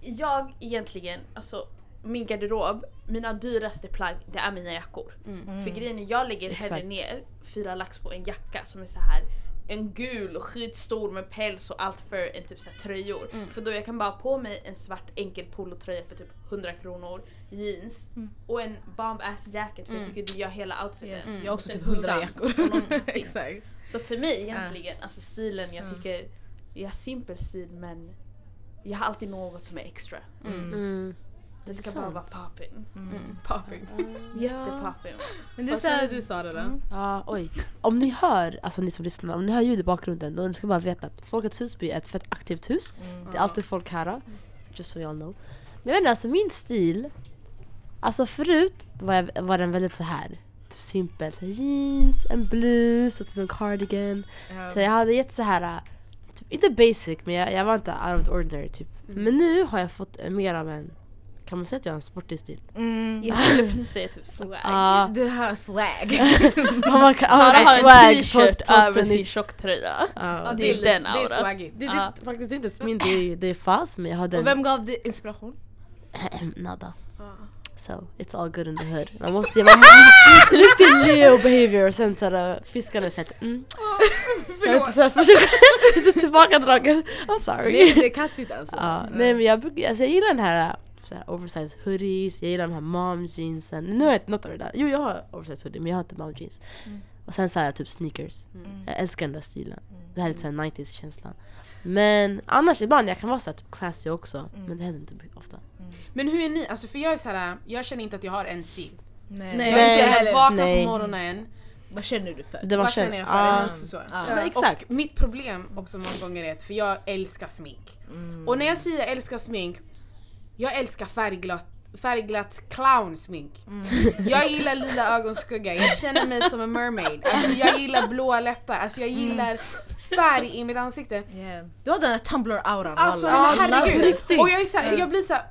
Jag egentligen, alltså min garderob, mina dyraste plagg det är mina jackor. Mm. För grejen är jag lägger hellre Exakt. ner fyra lax på en jacka som är så här en gul och skitstor med päls och allt för en typ så här tröjor. Mm. För då jag kan bara ha på mig en svart enkel polotröja för typ 100 kronor, jeans och en bomb ass jacket för jag Mm. tycker det gör hela outfiten. Yes. Mm. Jag har också typ hundra hoods jackor. [laughs] Exakt. Så för mig egentligen, alltså stilen, jag Mm. tycker jag har simpel stil men jag har alltid något som är extra. Mm. Mm. Det ska sant. bara vara popping. Mm. Popping. Jättepopping. Men det är såhär... du Sara då? Ja, oj. Om ni hör, alltså ni som lyssnar, om ni hör ljud i bakgrunden då ska ni bara veta att Folkets Husby är ett fett aktivt hus. Det är alltid folk här. Just so y'all know. Men jag vet inte, alltså min stil. Alltså förut var, jag, var den väldigt så här typ simpel. Så här jeans, en blus och typ en cardigan. Så jag hade gett så här typ, inte basic men jag, jag var inte out of the ordinary typ. Men nu har jag fått mer av en, kan man säga att jag har en sportig stil? Mm. Jag skulle precis säga typ swag. Ja, Du har swag. [laughs] man kan, Sara har en t-shirt över 2019. sin tjocktröja. Ja, det är lite- den Det är auran. swaggigt. Det är faktiskt inte min, det är, det är fast men jag hade Och vem gav dig inspiration? [clears throat] nada. So it's all good in the hood. Man måste, man måste [laughs] riktigt leo behavior och sen såhär fiskarna säger mm. [laughs] Jag vet inte, så här, försöker- lite tillbakadragen. I'm sorry. Det är kattigt alltså. Nej men jag, brukar, alltså, jag gillar den här, så här oversized hoodies, jag gillar de här mom jeansen. Nu har jag inte något av det där. Jo jag har oversized hoodie men jag har inte mom jeans. Och sen så här, typ sneakers. Jag älskar den där stilen. Det här är lite såhär 90s känslan. Men annars ibland jag kan vara såhär typ classy också. Men det händer inte ofta. Men hur är ni? Alltså för jag är såhär, jag känner inte att jag har en stil. Nej. Nej. Jag är Nej. såhär, vaknar Nej. på morgonen, Vad känner du för? Det var vad känner jag för? ni också så? Ja. Ja, exakt. Och mitt problem också många gånger är att för jag älskar smink. Mm. Och när jag säger jag älskar smink, jag älskar färgglatt, färgglatt clownsmink. Mm. Jag gillar lila ögonskugga, jag känner mig som en mermaid. Alltså jag gillar blåa läppar, alltså jag Mm. gillar färg i mitt ansikte. Yeah. Du har den här Tumblr-auran. Alltså men herregud. Och jag är så här, jag blir så här,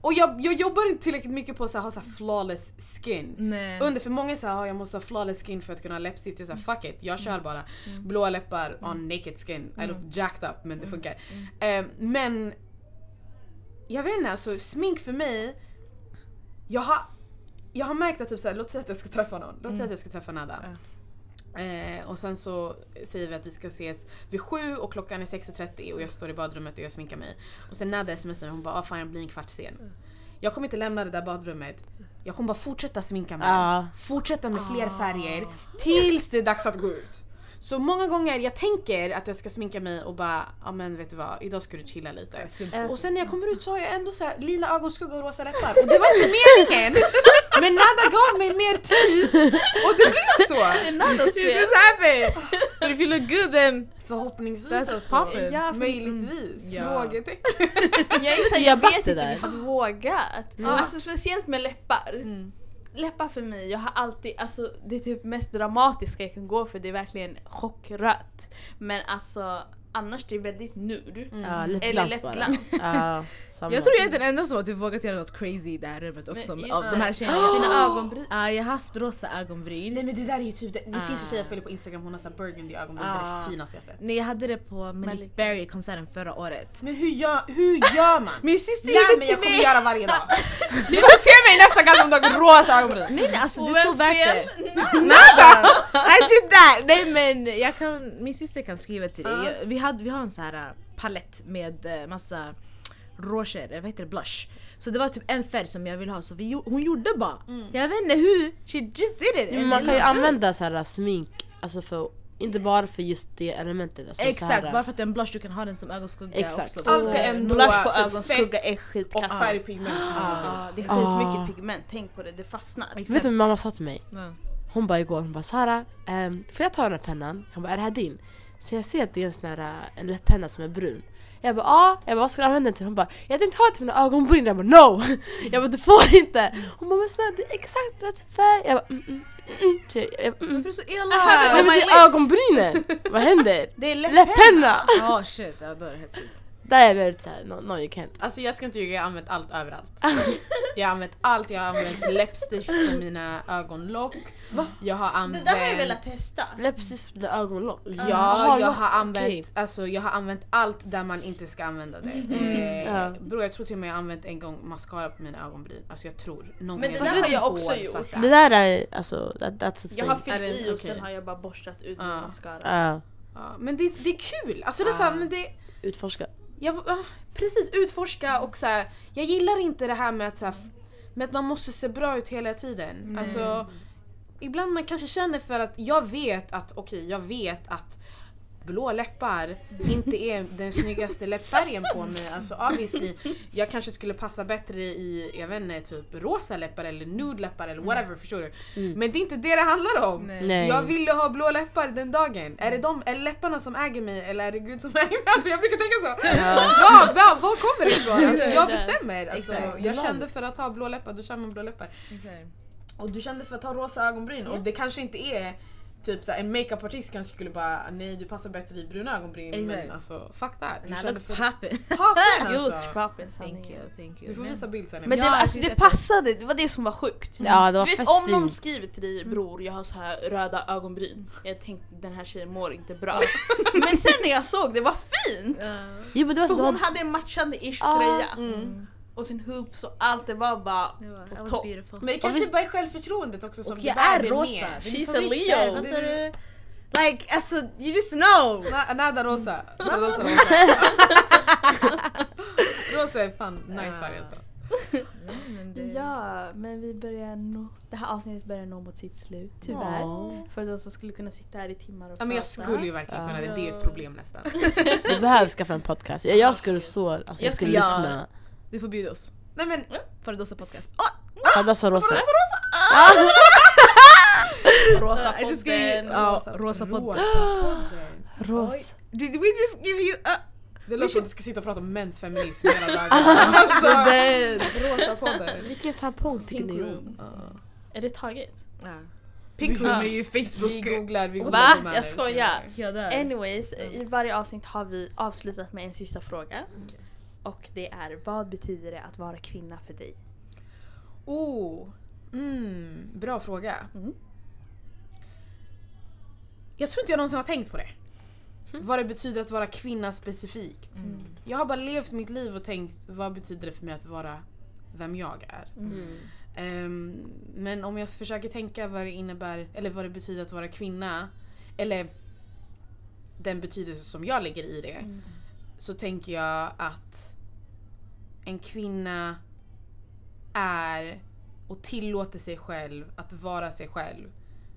och jag, jag jobbar inte tillräckligt mycket på att ha så flawless skin. Nej. Under för många säger jag måste ha flawless skin för att kunna ha läppstift. Jag fuck it, jag kör bara blåa läppar on naked skin. I look jacked up men det funkar. Eh, men jag vet inte, alltså smink för mig, jag har, jag har märkt att typ såhär, låt säga att jag ska träffa någon, låt säga att jag ska träffa Nada. Eh, och sen så säger vi att vi ska ses vid sju och klockan är 6.30 och jag står i badrummet och jag sminkar mig. Och sen Nada smsar mig och hon bara ah, fan jag blir en kvart sen. Jag kommer inte lämna det där badrummet. Jag kommer bara fortsätta sminka mig. Ja. Fortsätta med fler färger tills det är dags att gå ut. Så många gånger jag tänker att jag ska sminka mig och bara ja men vet du vad, idag ska du chilla lite. Och sen när jag kommer ut så har jag ändå så här lila ögonskugga och rosa läppar och det var inte meningen! [laughs] Men Nada gav mig mer tid och det blev så! Nadas Shit, fel. this happened! [laughs] But if you look good then Förhoppningsvis That's alltså. poppin'. Ja, för- Möjligtvis. Ja. Frågetecken. [laughs] Jag, är Jag jag vet inte om jag hade vågat. Alltså speciellt med läppar. Mm. Läppar för mig, jag har alltid, alltså det är typ mest dramatiska jag kan gå för det är verkligen chockrött. Men alltså annars det är väldigt nude. Ja, Eller läppglans bara. läppglans. Ja. Jag tror jag är den enda som har typ vågat göra något crazy i det här rummet också. Men av just de här tjejerna. [gasps] Dina ögonbryn. Ja, jag har haft rosa ögonbryn. Nej men det där är ju typ, det, det finns en Ah. tjej jag följer på instagram hon har såhär burgundy ögonbryn, det är Ah. det finaste jag sett. Nej jag hade det på Malik Malik. Berry-konserten förra året. Men hur gör, hur gör man? [laughs] Min syster gjorde mig, till jag kommer mig! göra varje dag. [laughs] Ni får se mig nästa gång de har rosa ögonbryn. Nej nej alltså det är så värt det. [laughs] Nada! I did that! Nej men jag kan, min syster kan skriva till dig. Vi, hade, vi har en så här äh, palett med äh, massa rouger, vad heter det, blush. Så det var typ en färg som jag ville ha så vi, hon gjorde bara. Jag vet inte hur, she just did it. Men man kan ju använda så här smink, alltså för, inte bara för just det elementet. Alltså så Exakt, här, bara för att det är en blush du kan ha den som ögonskugga Exakt. också. Allt är ändå Blush på typ ögonskugga fett är och skitkaffe. färgpigment. Ja, det är Ah. skitmycket pigment, tänk på det, det fastnar. Vet du vad min mamma sa till mig? Ja. Hon bara igår, hon bara Sara, um, får jag ta den här pennan? Jag bara är det här din? Så jag ser att det är en sån här äh, en läpppenna som är brun. Jag bara ja, jag bara vad ska du använda den till? Hon bara jag tänkte ha det till mina ögonbryn. Jag bara no! [laughs] Jag bara du får inte! Hon bara men snälla det är exakt rätt färg. Jag bara mm, mm, mm, mm. Så jag, jag, mm. Varför är du så have it Men det är ögonbrynen! Vad händer? [laughs] Det är Läppenna! Oh shit, ja, då är det helt sykt. Där är jag väldigt såhär, no, no you can't. Alltså jag ska inte ljuga, jag har använt allt överallt. [laughs] Jag har använt allt, jag har använt läppstift på mina ögonlock. Jag har Det använt... där har jag velat testa. Läppstift med ögonlock. Ja, Jaha, jag lock, har, använt, okej. alltså, jag har använt allt där man inte ska använda det. Eh, Ja. Bror jag tror till och med jag har använt en gång mascara på mina ögonbryn. Alltså jag tror. Någon Men det där har jag på också gjort. svarta. Det där är alltså, that, that's a thing. Jag har fyllt det- i och okej. sen har jag bara borstat ut med Ja. mascara. Ja, Ja, men det, det är kul! Alltså det är så här, Ah. men det, utforska. Jag, ja, precis, utforska och så här, jag gillar inte det här med att, så här, med att man måste se bra ut hela tiden. Alltså, ibland man kanske känner för att jag vet att, okej jag vet att blå läppar inte är den snyggaste läppfärgen på mig. Alltså obviously, jag kanske skulle passa bättre i, jag vet inte, typ rosa läppar eller nude läppar eller whatever, förstår du? Men det är inte det det handlar om. Nej. Jag ville ha blå läppar den dagen. Är det de, är det läpparna som äger mig eller är det Gud som äger mig? Alltså jag brukar tänka så. Ja. Var, var kommer det ifrån? Alltså, jag bestämmer. Alltså, Exakt. jag kände för att ha blå läppar, då kör man blå läppar. Och du kände för att ha rosa ögonbryn och det kanske inte är Typ såhär, en makeupartist kanske skulle bara nej du passar bättre i bruna ögonbryn men Exakt. alltså fuck that. Kände look för poppin. poppen You look alltså. poppin Thank you, thank you. Du får visa bild sen. Men det, var, alltså, det passade, det var det som var sjukt. Ja det var Du vet om någon fint. skriver till dig bror jag har så här röda ögonbryn. Jag tänkte den här tjejen mår inte bra. [laughs] Men sen när jag såg det var fint! Jo men det var För så, hon du hade en matchande ish Ja. tröja. Mm. Och sin hoops och allt det var bara Det var, på topp. Men det kanske visst- bara är självförtroendet också som Och jag bär är det rosa. med. Det är She's min a Leo. Fattar du? Like alltså, you just know! Na- Nada rosa. Nada rosa. rosa. [laughs] rosa är fan nice färg alltså. Men det- Ja, men vi börjar nå, det här avsnittet börjar nå mot sitt slut tyvärr. Ja. För de som skulle kunna sitta här i timmar och Ja, men jag prata. skulle ju verkligen kunna det, det är ett problem nästan. [laughs] Vi behöver skaffa en podcast. Jag, jag skulle så, alltså jag Jag skulle skulle- lyssna. Du får bjuda oss. Nej men Faridosa podcast. Fadassa Rosa. Rosa I just gave you, podden. ja, rosa podcast. Ros. Did we just give you... Uh, Det låter som att du ska sitta och prata om mäns feminism hela dagen. [laughs] alltså, rosa podden. Vilken tampong tycker ni om? Är det taget? ja. Pink Room är ju Vi Facebook. googlar, vi Va? googlar domäner. Jag skojar. Anyways, i varje avsnitt har vi avslutat med en sista fråga. Och det är, vad betyder det att vara kvinna för dig? Oh, mm, bra fråga. Mm. Jag tror inte jag någonsin har tänkt på det. Vad det betyder att vara kvinna specifikt. Mm. Jag har bara levt mitt liv och tänkt vad betyder det för mig att vara vem jag är. Mm. Ehm, men om jag försöker tänka vad det innebär, eller vad det betyder att vara kvinna, eller den betydelse som jag lägger i det, så tänker jag att en kvinna är och tillåter sig själv att vara sig själv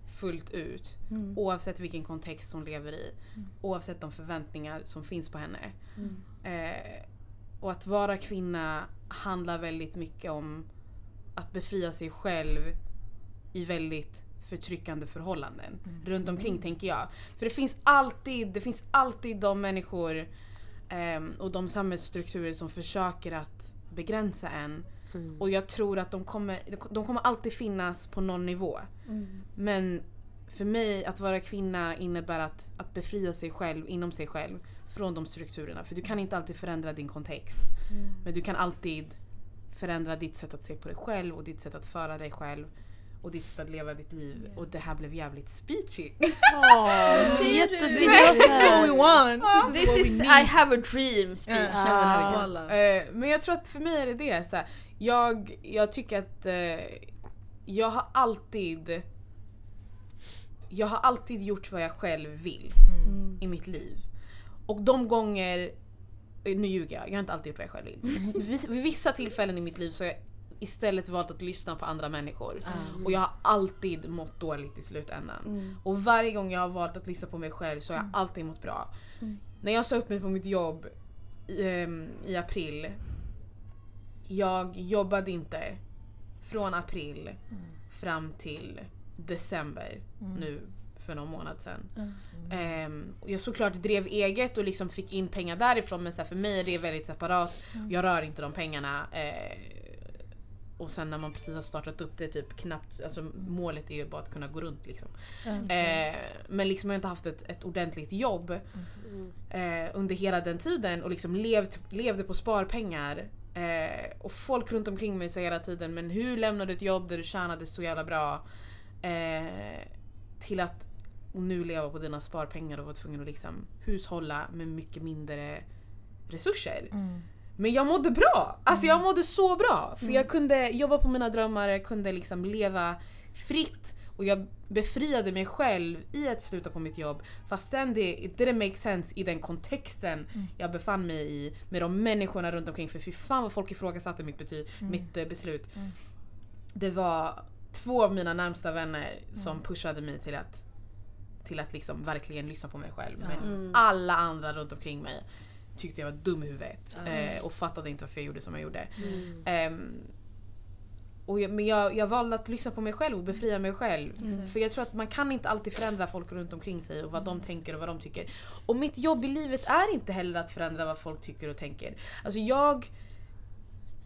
fullt ut. Mm. Oavsett vilken kontext hon lever i. Oavsett de förväntningar som finns på henne. Mm. Eh, och att vara kvinna handlar väldigt mycket om att befria sig själv i väldigt förtryckande förhållanden. Runt omkring tänker jag. För det finns alltid, det finns alltid de människor ehm, och de samhällsstrukturer som försöker att begränsa en. Mm. Och jag tror att de kommer, de kommer alltid finnas på någon nivå. Mm. Men för mig att vara kvinna innebär att, att befria sig själv inom sig själv från de strukturerna. För du kan inte alltid förändra din kontext. Men du kan alltid förändra ditt sätt att se på dig själv och ditt sätt att föra dig själv. Och ditt sätt att leva ditt liv. Och det här blev jävligt speechy. [laughs] Du? jättefint. This is här- what we want. This is I have a dream speech. Walla. Eh, men jag tror att för mig är det det. Så här, jag, jag tycker att eh, jag har alltid jag har alltid gjort vad jag själv vill Mm. i mitt liv. Och de gånger, eh, nu ljuger jag, jag har inte alltid gjort vad jag själv vill. [laughs] Vid, vid vissa tillfällen i mitt liv så har jag istället valt att lyssna på andra människor. Och jag har alltid mått dåligt i slutändan. Mm. Och varje gång jag har valt att lyssna på mig själv så har jag alltid mått bra. Mm. När jag sa upp mig på mitt jobb i, ehm, i april. Jag jobbade inte från april fram till december nu för någon månad sedan. Ehm, och jag såklart drev eget och liksom fick in pengar därifrån men så för mig är det väldigt separat. Jag rör inte de pengarna. Eh, och sen när man precis har startat upp det typ knappt, alltså målet är ju bara att kunna gå runt liksom. Eh, men liksom jag har inte haft ett, ett ordentligt jobb eh, under hela den tiden och liksom levt, levde på sparpengar. Eh, och folk runt omkring mig säger hela tiden men hur lämnade du ett jobb där du tjänade så jävla bra eh, till att nu leva på dina sparpengar och vara tvungen att liksom hushålla med mycket mindre resurser. Men jag mådde bra! Alltså jag mådde så bra! För jag kunde jobba på mina drömmar, jag kunde liksom leva fritt och jag befriade mig själv i att sluta på mitt jobb fastän det it didn't make sense i den kontexten jag befann mig i med de människorna runt omkring för fy fan vad folk ifrågasatte mitt, bety- mitt eh, beslut. Det var två av mina närmsta vänner som pushade mig till att till att liksom verkligen lyssna på mig själv. Men Mm. alla andra runt omkring mig tyckte jag var dum i huvudet eh, och fattade inte varför jag gjorde som jag gjorde. Mm. Ehm, och jag, men jag, jag valde att lyssna på mig själv och befria mig själv. För jag tror att man kan inte alltid förändra folk runt omkring sig och vad de tänker och vad de tycker. Och mitt jobb i livet är inte heller att förändra vad folk tycker och tänker. Alltså jag...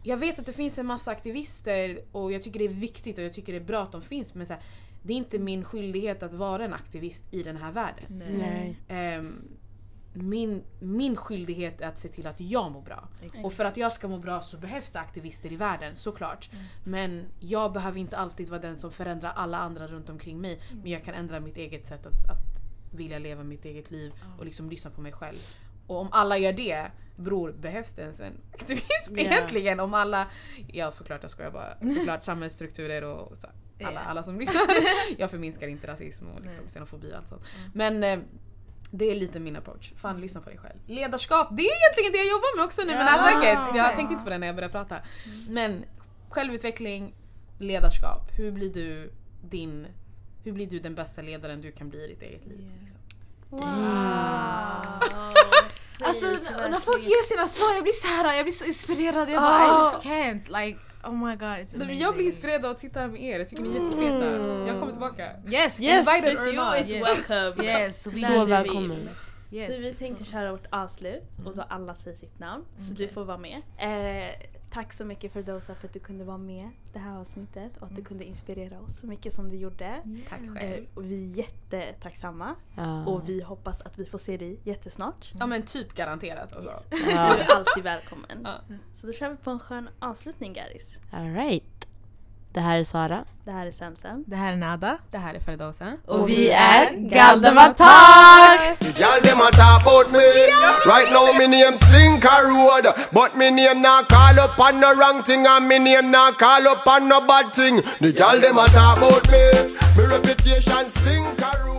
Jag vet att det finns en massa aktivister och jag tycker det är viktigt och jag tycker det är bra att de finns men så här, det är inte min skyldighet att vara en aktivist i den här världen. Nej. Ehm, min, min skyldighet är att se till att jag mår bra. Exakt. Och för att jag ska må bra så behövs det aktivister i världen, såklart. Mm. Men jag behöver inte alltid vara den som förändrar alla andra runt omkring mig. Mm. Men jag kan ändra mitt eget sätt att, att vilja leva mitt eget liv och liksom lyssna på mig själv. Och om alla gör det, bror, behövs det ens en aktivism Ja. egentligen? Om alla... Ja såklart, jag skojar bara. Såklart [laughs] samhällsstrukturer och så, alla, Ja. alla som lyssnar. [laughs] jag förminskar inte rasism och liksom xenofobi och allt sånt. Men eh, det är lite min approach. Fan, lyssna på dig själv. Ledarskap, det är egentligen det jag jobbar med också nu med Ja, nätverket. Jag tänkte inte på det när jag började prata. Men självutveckling, ledarskap. Hur blir du din... Hur blir du den bästa ledaren du kan bli i ditt eget liv? Yeah. Liksom? Alltså Fake, n- när folk ger sina svar jag blir så här, jag blir så inspirerad. Jag bara Ah. I just can't. Like oh my god it's amazing. jag blir inspirerad av att titta här med er. Jag tycker ni är jättefeta. Jag kommer tillbaka. Yes! Yes, Invited or you not. is welcome. Yes! Så välkommen. yes. Så vi tänkte köra vårt avslut och då alla säger sitt namn. Så du får vara med. Eh, Tack så mycket för Dosa för att du kunde vara med det här avsnittet och att du kunde inspirera oss så mycket som du gjorde. Tack Eh, själv. och vi är jättetacksamma Ja. och vi hoppas att vi får se dig jättesnart. Ja men typ garanterat alltså. [laughs] Du Ja. är alltid välkommen. Ja. Så då kör vi på en skön avslutning Garis. Alright. Det här är Sara. Det här är Samsam. Det här är Nada. Det här är Faridosa. Och vi är Galdematak! The about me. Right now me name Slinker Road, but me name not call up on no wrong thing, and me name not call up on no bad thing. The girl them a talk about me. Me reputation Slinker Road.